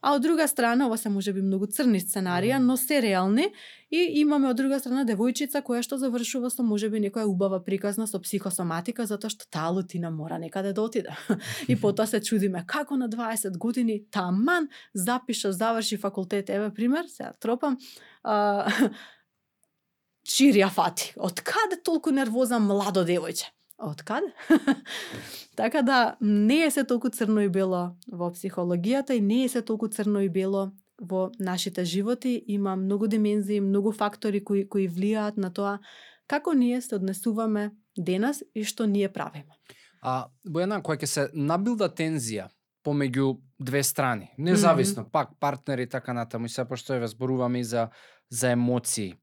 а од друга страна, ова се може би многу црни сценарија, но се реални и имаме од друга страна девојчица која што завршува со може би некоја убава приказна со психосоматика затоа што таа лутина мора некаде да отиде. и потоа се чудиме како на 20 години таман запиша, заврши факултет, еве пример, сега тропам, а, чирија фати. Од каде толку нервоза младо девојче? Од каде? така да не е се толку црно и бело во психологијата и не е се толку црно и бело во нашите животи. Има многу димензии, многу фактори кои кои влијаат на тоа како ние се однесуваме денес и што ние правиме. А Бојана, кога ќе се набилда тензија помеѓу две страни, независно, пак партнери така натаму, и се пошто еве зборуваме и за за емоции.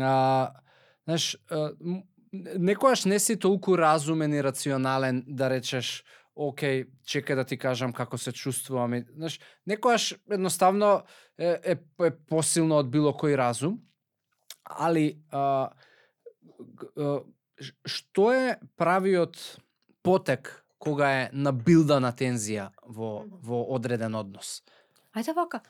А, Знаеш, некојаш не си толку разумен и рационален да речеш окей, чекај да ти кажам како се чувствувам. И, знаеш, некојаш едноставно е, е, е посилно од било кој разум, али а, а, што е правиот потек кога е набилдана тензија во, во одреден однос? Ајде вака.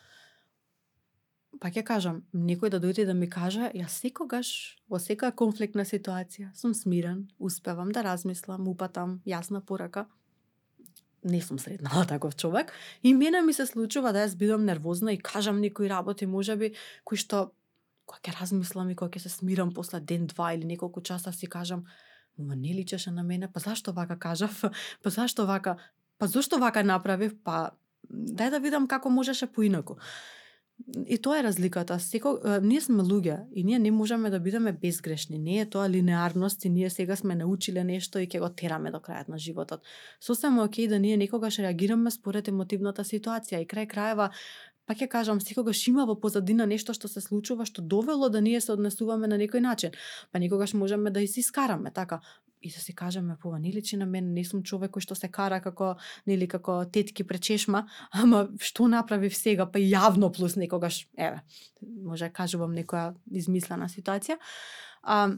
Па ќе кажам, некој да дојде да ми каже, јас секогаш во секоја конфликтна ситуација сум смирен, успевам да размислам, упатам јасна порака. Не сум среднала таков човек и мене ми се случува да јас бидам нервозна и кажам некои работи можеби кои што кога ќе размислам и кога ќе се смирам после ден два или неколку часа си кажам Ма не личеше на мене, па зашто вака кажав? Па зашто вака? Па зошто вака направив? Па дај да видам како можеше поинаку. И тоа е разликата. Секо, е, ние сме луѓе и ние не можеме да бидеме безгрешни. Не е тоа линеарност и ние сега сме научиле нешто и ќе го тераме до крајот на животот. Сосема е окей да ние некогаш реагираме според емотивната ситуација и крај краева па ќе кажам, секогаш има во позадина нешто што се случува што довело да ние се однесуваме на некој начин. Па некогаш можеме да и се искараме, така и да си кажеме, пова, не личи на мене, не сум човек кој што се кара како, нели, како тетки пред чешма, ама што направив сега, па јавно плюс некогаш, еве, може да кажувам некоја измислена ситуација. А,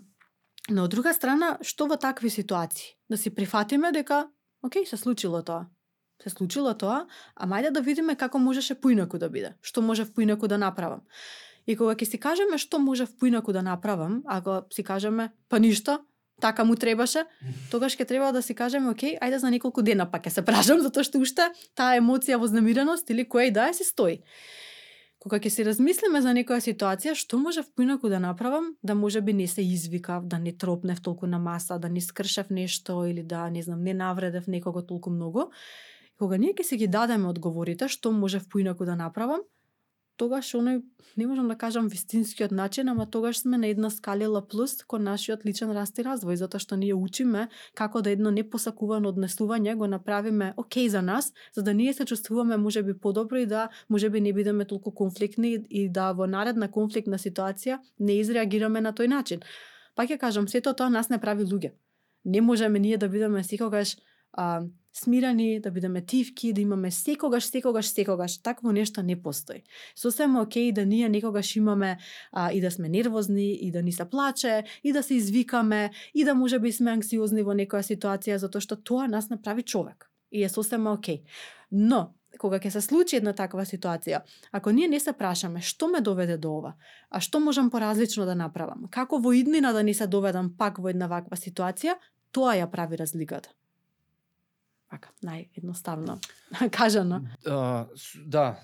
но од друга страна, што во такви ситуации? Да си прифатиме дека, окей, се случило тоа. Се случило тоа, а мајде да видиме како можеше поинаку да биде. Што можев поинаку да направам. И кога ќе си кажеме што можев поинаку да направам, ако си кажеме, па ништо, така му требаше, тогаш ќе треба да си кажеме, окей, ајде за неколку дена па ќе се прашам, затоа што уште таа емоција вознамиреност или која и да е си стои. Кога ќе си размислиме за некоја ситуација, што можев поинаку да направам, да може би не се извикав, да не тропнев толку на маса, да не скршев нешто или да, не знам, не навредев некого толку многу, кога ние ќе си ги дадеме одговорите што можев поинаку да направам, тогаш оној не можам да кажам вистинскиот начин, ама тогаш сме на една скалила плюс кон нашиот личен раст и развој, затоа што ние учиме како да едно непосакувано однесување го направиме окей за нас, за да ние се чувствуваме можеби подобро и да можеби не бидеме толку конфликтни и да во наредна конфликтна ситуација не изреагираме на тој начин. Па ја кажам, сето тоа нас не прави луѓе. Не можеме ние да бидеме секогаш а, смирани, да бидеме тивки, да имаме секогаш, секогаш, секогаш. Такво нешто не постои. Сосема окей да ние некогаш имаме а, и да сме нервозни, и да ни се плаче, и да се извикаме, и да може би сме анксиозни во некоја ситуација, затоа што тоа нас направи човек. И е сосема окей. Но, кога ќе се случи една таква ситуација, ако ние не се прашаме што ме доведе до ова, а што можам поразлично да направам, како во иднина да не се доведам пак во една ваква ситуација, тоа ја прави разликата. Вака, наједноставно кажано. А, с- да,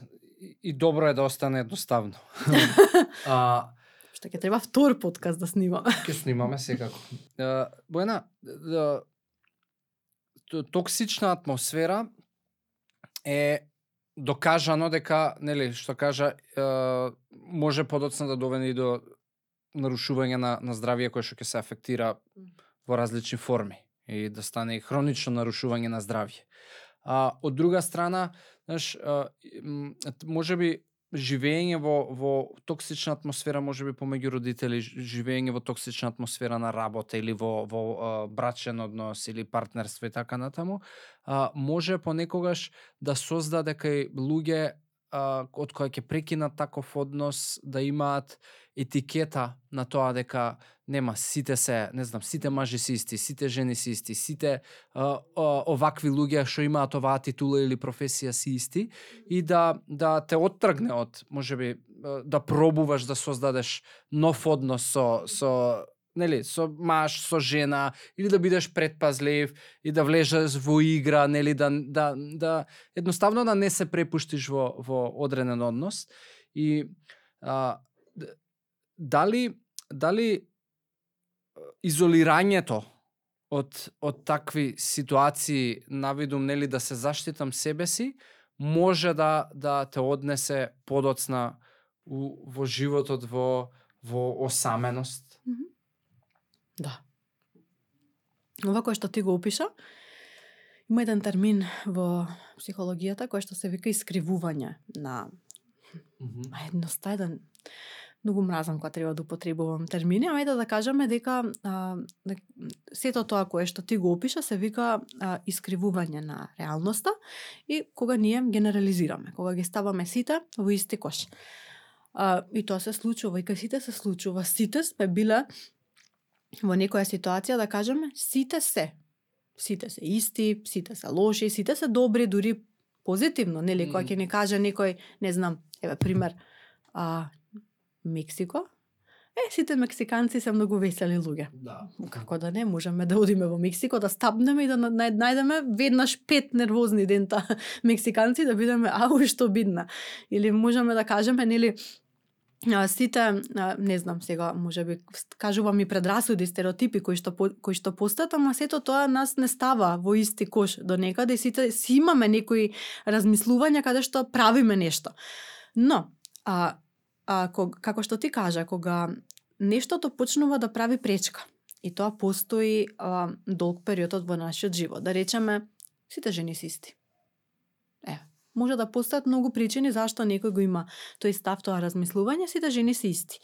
и- добро е да остане едноставно. а, Што ќе треба втор подкаст да снимаме. ќе снимаме секако. А, Бојана, да, токсична атмосфера е докажано дека, нели, што кажа, е, може подоцна да доведе и до нарушување на, на здравје кое што ќе се афектира во различни форми и да стане хронично нарушување на здравје. А од друга страна, знаеш, можеби може би живење во во токсична атмосфера можеби помеѓу родители, ж- живење во токсична атмосфера на работа или во во а, брачен однос или партнерство и така натаму, а, може понекогаш да создаде кај луѓе а, од која ќе прекинат таков однос да имаат етикета на тоа дека нема сите се, не знам, сите мажи се исти, сите жени се исти, сите а, а, овакви луѓе што имаат оваа титула или професија се исти и да да те оттргне од можеби да пробуваш да создадеш нов однос со со нели со маж, со жена или да бидеш предпазлив и да влезеш во игра, нели да да да едноставно да не се препуштиш во во одреден однос и а, дали дали изолирањето од од такви ситуации навидум нели да се заштитам себе си може да да те однесе подоцна у, во животот во во осаменост. Да. Ова кој што ти го опиша, има еден термин во психологијата кој што се вика искривување на наедноста еден многу мразам кога треба да употребувам термини, а ајде да кажеме дека а, сето тоа кое што ти го опиша се вика а, искривување на реалноста и кога ние генерализираме, кога ги ставаме сите во исти кош. А, и тоа се случува, и кај сите се случува. Сите сме биле во некоја ситуација да кажеме сите се. Сите се исти, сите се лоши, сите се добри, дури позитивно, нели, кога ќе ни каже некој, не знам, еве пример, а, Мексико, Е, сите мексиканци се многу весели луѓе. Да. Како да не, можеме да одиме во Мексико, да стапнеме и да најдеме веднаш пет нервозни дента мексиканци да бидеме ау што бидна. Или можеме да кажеме нели сите не знам сега може би, кажувам и предрасуди стереотипи кои што кои што постат, ама сето тоа нас не става во исти кош до некаде. Сите си имаме некои размислувања каде што правиме нешто. Но а, а ког, како што ти кажа кога нештото почнува да прави пречка и тоа постои а, долг период во нашиот живот. Да речеме сите жени се исти. Може да постојат многу причини зашто некој го има тој став, тоа размислување, сите жени се исти.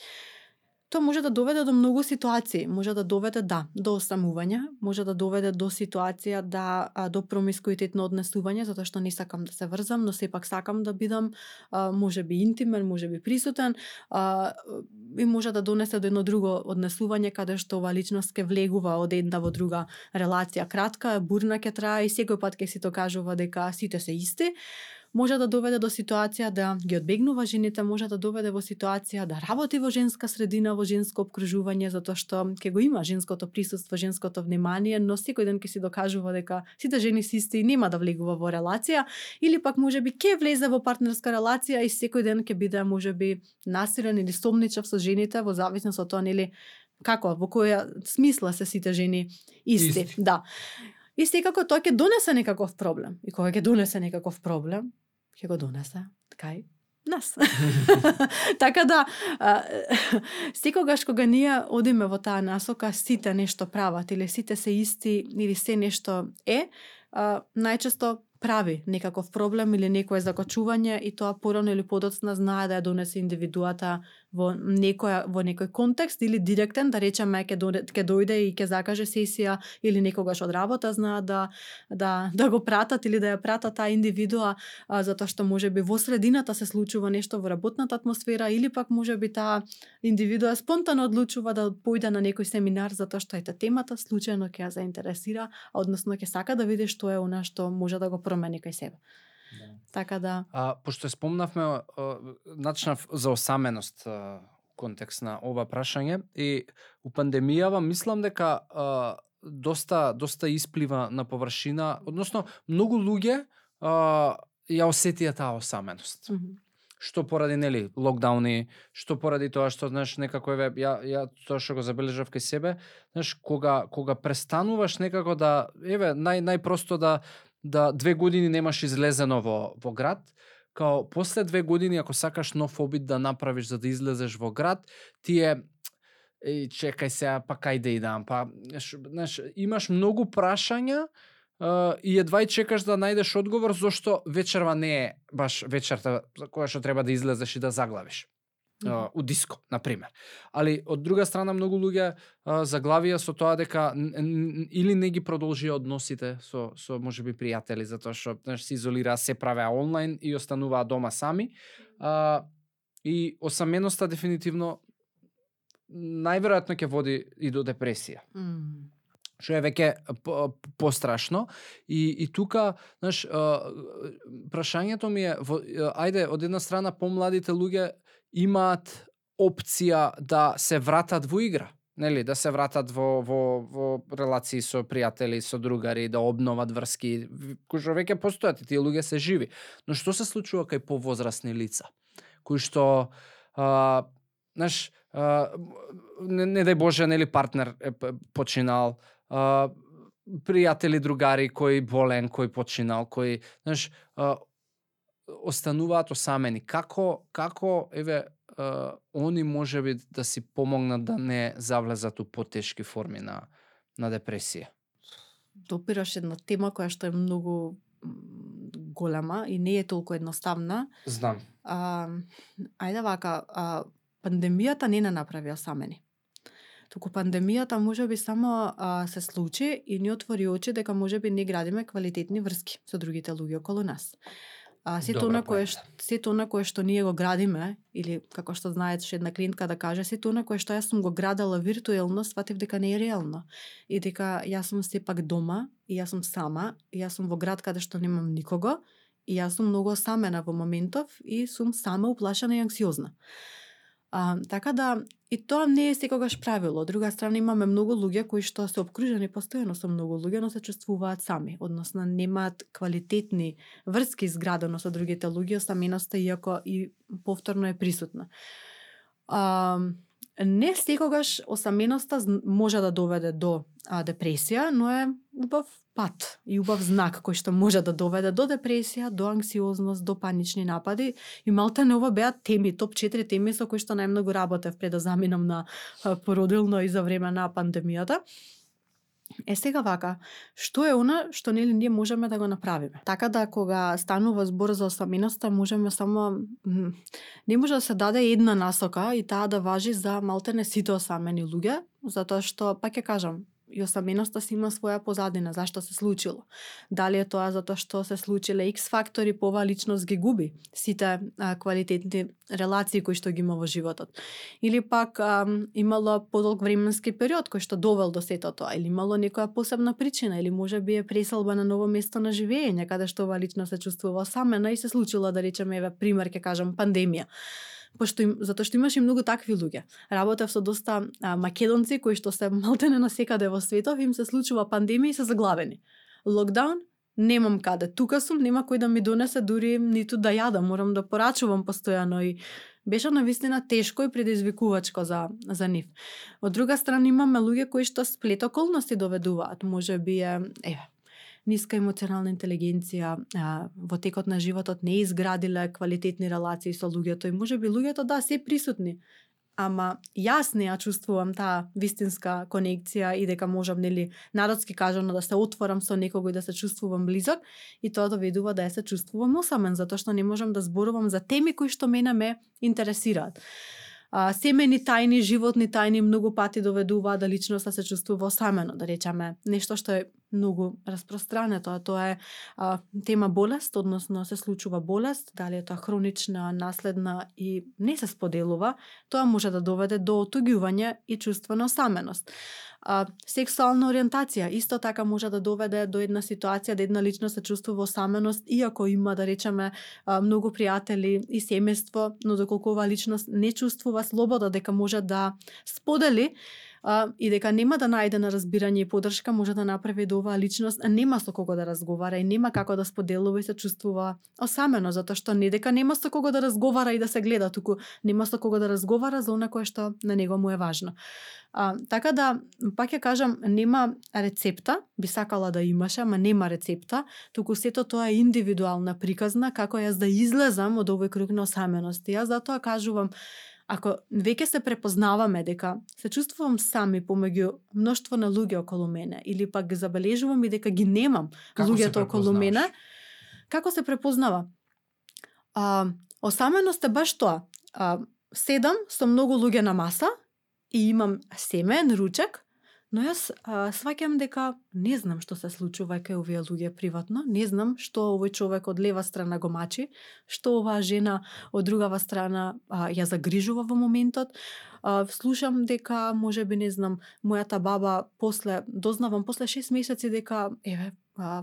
Тоа може да доведе до многу ситуации, може да доведе да до осамување, може да доведе до ситуација да а, до промискуитетно однесување, затоа што не сакам да се врзам, но сепак сакам да бидам а, може би интимен, може би присутен, а, и може да донесе до едно друго однесување каде што ова личност ке влегува од една во друга релација кратка, бурна ќе трае и секој пат ке си то кажува дека сите се исти може да доведе до ситуација да ги одбегнува жените, може да доведе во ситуација да работи во женска средина, во женско обкружување, затоа што ќе го има женското присуство, женското внимание, но секој ден ќе си докажува дека сите жени се исти и нема да влегува во релација, или пак може би ќе влезе во партнерска релација и секој ден ќе биде може би насилен или сомничав со жените во зависност од тоа нели како во која смисла се сите жени исти. исти. Да. И секако тоа ќе донесе некаков проблем. И кога ќе донесе некаков проблем, ќе го донесе кај нас. така да, секогаш кога ние одиме во таа насока, сите нешто прават или сите се исти или се нешто е, најчесто прави некаков проблем или некое закачување и тоа порано или подоцна знае да ја донесе индивидуата во некоја во некој контекст или директен да речеме ќе ќе дојде и ќе закаже сесија или некогаш од работа знае да да да го пратат или да ја пратат таа индивидуа а, затоа што можеби во средината се случува нешто во работната атмосфера или пак можеби таа индивидуа спонтано одлучува да појде на некој семинар затоа што ете темата случајно ќе ја заинтересира, а односно ќе сака да види што е она што може да го промени кај себе. Да. Така да. А пошто спомнавме начнав за осаменост контекст на ова прашање и у пандемијава мислам дека а, доста доста исплива на површина, односно многу луѓе а, ја осетија таа осаменост. Mm -hmm што поради нели локдауни, што поради тоа што знаеш некако еве ја ја тоа што го забележав кај себе, знаеш кога кога престануваш некако да еве нај најпросто да да две години немаш излезено во во град, као после две години ако сакаш нов обид да направиш за да излезеш во град, ти е и чекај сега, па кај да идам, па знаеш, имаш многу прашања и едва и чекаш да најдеш одговор зошто вечерва не е баш вечерта за која што треба да излезеш и да заглавиш. У диско, на пример. Али од друга страна многу луѓе заглавија со тоа дека или не ги продолжија односите со со можеби пријатели затоа што знаеш се изолираа, се правеа онлайн и остануваа дома сами. А, и осаменоста дефинитивно најверојатно ќе води и до депресија. Mm што е веќе пострашно и и тука знаеш прашањето ми е во, ајде од една страна помладите луѓе имаат опција да се вратат во игра нели? Да се вратат во во во релации со пријатели, со другари, да обноват врски, кои веќе постојат и тие луѓе се живи. Но што се случува кај повозрасни лица, кои што а, знаеш, а, не, не дај Боже, нели партнер е починал, а, пријатели, другари кои болен, кој починал, кои, знаеш, а, остануваат осамени. Како како еве а, они можеби да си помогнат да не завлезат у потешки форми на на депресија? Допираш една тема која што е многу голема и не е толку едноставна. Знам. А, ајде вака, а, пандемијата не не направи осамени. Туку пандемијата може би само а, се случи и ни отвори очи дека може би не градиме квалитетни врски со другите луѓе околу нас. А сето она кое што сето она кое што ние го градиме или како што знаеш една клиентка да каже сето она кое што јас сум го градела виртуелно сватив дека не е реално и дека јас сум сепак дома и јас сум сама и јас сум во град каде што немам никого и јас сум многу осамена во моментов и сум сама уплашена и анксиозна. А, така да и тоа не е секогаш правило. Од друга страна имаме многу луѓе кои што се обкружени постојано со многу луѓе, но се чувствуваат сами, односно немаат квалитетни врски изградено со другите луѓе, осаменоста иако и повторно е присутна. А, не секогаш осаменоста може да доведе до а, депресија, но е убав пат и убав знак кој што може да доведе до депресија, до анксиозност, до панични напади и малта не ова беа теми, топ 4 теми со кои што најмногу работев пред да заминам на породилно и за време на пандемијата. Е сега вака, што е она што нели ние можеме да го направиме? Така да кога станува збор за осаминоста, можеме само не може да се даде една насока и таа да важи за малтене сите осамени луѓе, затоа што пак ќе кажам, и осаменоста си има своја позадина, зашто се случило. Дали е тоа затоа што се случиле X фактори, по оваа личност ги губи сите а, квалитетни релации кои што ги има во животот. Или пак а, имало подолг временски период кој што довел до сето тоа, или имало некоја посебна причина, или може би е преселба на ново место на живење, каде што оваа личност се чувствува осамена и се случило да речеме еве пример ке кажам пандемија пошто им, затоа што имаше многу такви луѓе. Работев со доста а, македонци кои што се малтене на секаде во светов, им се случува пандемија и се заглавени. Локдаун, немам каде. Тука сум, нема кој да ми донесе дури ниту да јадам, морам да порачувам постојано и беше на вистина тешко и предизвикувачко за за нив. Од друга страна имаме луѓе кои што сплет околности доведуваат, може би е еве ниска емоционална интелигенција, а, во текот на животот не изградиле квалитетни релации со луѓето и може би луѓето да се присутни, ама јас не ја чувствувам таа вистинска конекција и дека можам нели народски кажано да се отворам со некого и да се чувствувам близок и тоа доведува да ја се чувствувам осамен затоа што не можам да зборувам за теми кои што мене ме интересираат. А, семени тајни, животни тајни многу пати доведува да личноста се чувствува осамено, да речеме, нешто што е многу распространето, а тоа е а, тема болест, односно се случува болест, дали е тоа хронична, наследна и не се споделува, тоа може да доведе до отуѓување и чувство на осаменост. А, сексуална ориентација исто така може да доведе до една ситуација да една личност се чувствува осаменост, иако има, да речеме, а, многу пријатели и семејство, но доколку оваа личност не чувствува слобода дека може да сподели, а, и дека нема да најде на разбирање и поддршка, може да направи да оваа личност нема со кого да разговара и нема како да споделува и се чувствува осамено, затоа што не дека нема со кого да разговара и да се гледа, туку нема со кого да разговара за она кое што на него му е важно. А, така да, пак ќе кажам, нема рецепта, би сакала да имаше, ама нема рецепта, туку сето тоа е индивидуална приказна како јас да излезам од овој круг на осаменост. И јас затоа кажувам, ако веќе се препознаваме дека се чувствувам сами помеѓу мноштво на луѓе околу мене или пак ги забележувам и дека ги немам Како луѓето околу мене, како се препознава? А, осаменост е баш тоа. А, седам со многу луѓе на маса и имам семен, ручек, но јас а, сваќам дека не знам што се случува кај овие луѓе приватно, не знам што овој човек од лева страна го мачи, што оваа жена од другава страна а, ја загрижува во моментот. А, слушам дека може би не знам мојата баба после дознавам после 6 месеци дека еве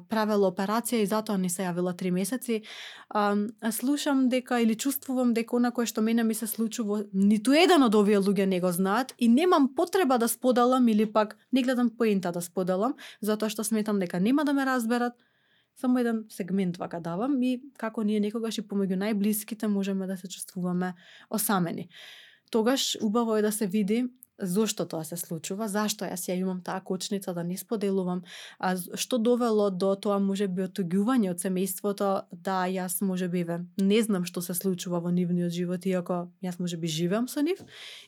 правела операција и затоа не се јавила три месеци. А, а слушам дека или чувствувам дека она кое што мене ми се случува, ниту еден од овие луѓе не го знаат и немам потреба да споделам или пак не гледам поента да споделам, затоа што сметам дека нема да ме разберат. Само еден сегмент вака давам и како ние некогаш и помеѓу најблиските можеме да се чувствуваме осамени. Тогаш убаво е да се види зошто тоа се случува, зашто јас ја имам таа кочница да не споделувам, а што довело до тоа може би отуѓување од семејството, да јас може би ве, не знам што се случува во нивниот живот, иако јас може би живеам со нив.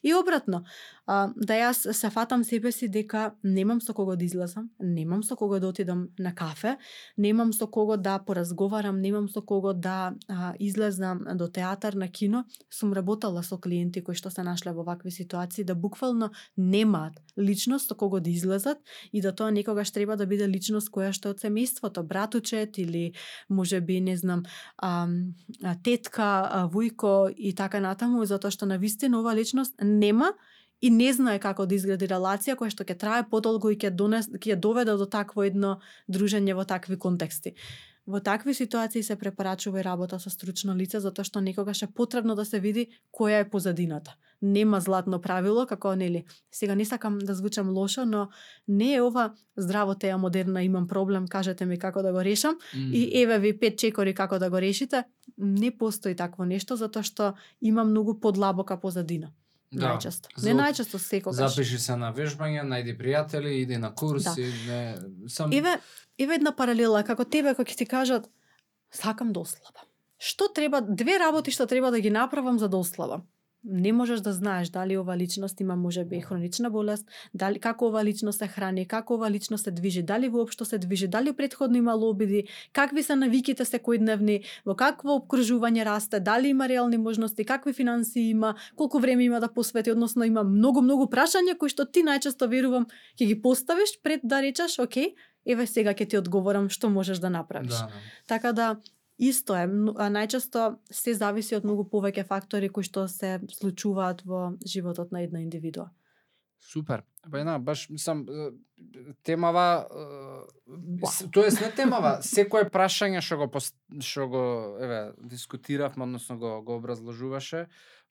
И обратно, а, да јас се фатам себе си дека немам со кого да излезам, немам со кого да отидам на кафе, немам со кого да поразговарам, немам со кого да а, излезам до театар, на кино. Сум работала со клиенти кои што се нашле во вакви ситуации да буквално немаат личност со кого да излезат и да тоа некогаш треба да биде личност која што од семејството, братучет или може би не знам а, а, тетка, а, вујко и така натаму, затоа што на вистина ова личност нема и не знае како да изгради релација која што ќе трае подолго и ќе донес ќе доведе до такво едно дружење во такви контексти. Во такви ситуации се препорачува и работа со стручно лице затоа што некогаш е потребно да се види која е позадината. Нема златно правило како нели. Сега не сакам да звучам лошо, но не е ова здраво теја модерна имам проблем, кажете ми како да го решам mm. и еве ви пет чекори како да го решите. Не постои такво нешто затоа што има многу подлабока позадина. Да. Најчесто. Не најчесто секогаш. Запиши се на вежбање, најди пријатели, иди на курси, да. не сам Еве, еве една паралела како тебе кога ќе ти кажат сакам да ослабам. Што треба две работи што треба да ги направам за да ослабам? не можеш да знаеш дали ова личност има можеби хронична болест, дали како ова личност се храни, како ова личност се движи, дали воопшто се движи, дали предходно имало обиди, какви се навиките секојдневни, во какво обкружување расте, дали има реални можности, какви финанси има, колку време има да посвети, односно има многу многу прашања кои што ти најчесто верувам ќе ги поставиш пред да речеш, окей, еве сега ќе ти одговорам што можеш да направиш. Да, да. Така да Исто е, најчесто се зависи од многу повеќе фактори кои што се случуваат во животот на една индивидуа. Супер. Па една, баш сам темава тоа е не темава, секое прашање што го што го еве дискутиравме, односно го го образложуваше,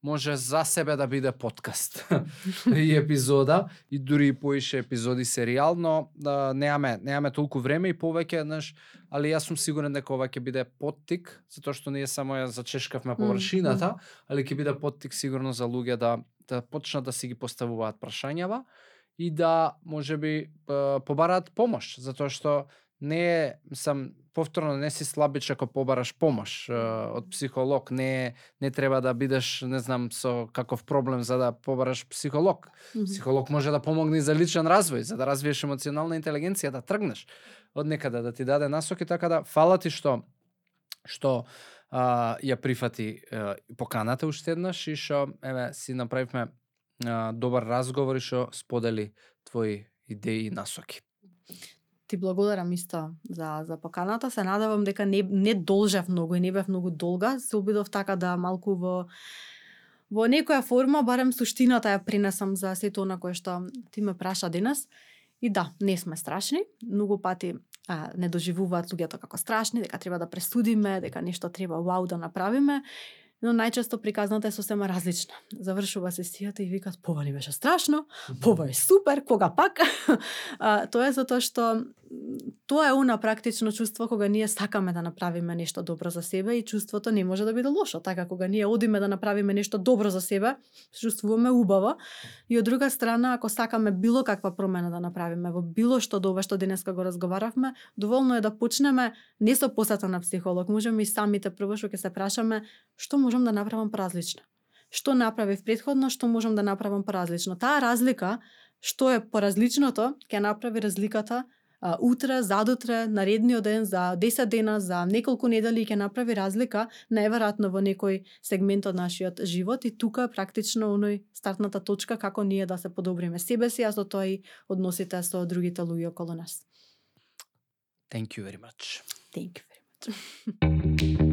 може за себе да биде подкаст и епизода и дури и поише епизоди серијал, но да, неаме неаме толку време и повеќе, знаеш, али јас сум сигурен дека ова ќе биде поттик, затоа што ние само ја зачешкавме површината, mm -hmm. али ќе биде поттик сигурно за луѓе да да почнат да си ги поставуваат прашањава и да можеби побараат помош, затоа што не сам повторно не си слабич ако побараш помош од психолог, не не треба да бидеш, не знам, со каков проблем за да побараш психолог. Mm -hmm. Психолог може да помогне за личен развој, за да развиеш емоционална интелигенција, да тргнеш од некаде да ти даде насоки, така да фала ти што што а, ја прифати а, поканата уште еднаш и што еве си направивме а, добар разговор и што сподели твои идеи и насоки ти благодарам исто за за поканата. Се надевам дека не не должев многу и не бев многу долга. Се обидов така да малку во во некоја форма барем суштината ја принесам за сето она кое што ти ме праша денес. И да, не сме страшни. Многу пати а, не доживуваат луѓето како страшни, дека треба да пресудиме, дека нешто треба вау да направиме но најчесто приказната е сосема различна. Завршува сесијата и викат, пова не беше страшно, пова е супер, кога пак? а, тоа е затоа што тоа е она практично чувство кога ние сакаме да направиме нешто добро за себе и чувството не може да биде лошо. Така кога ние одиме да направиме нешто добро за себе, се чувствуваме убаво. И од друга страна, ако сакаме било каква промена да направиме во било што до што денеска го разговаравме, доволно е да почнеме не со посета на психолог, можеме и самите прво што ќе се прашаме што можам да направам поразлично. Што направив предходно, што можам да направам поразлично. Таа разлика, што е поразличното, ќе направи разликата а, утре, задутре, наредниот ден, за 10 дена, за неколку недели ќе направи разлика, најверојатно во некој сегмент од нашиот живот и тука е практично оној стартната точка како ние да се подобриме себе си, а со тоа и односите со другите луѓе околу нас. Thank you very much. Thank you very much.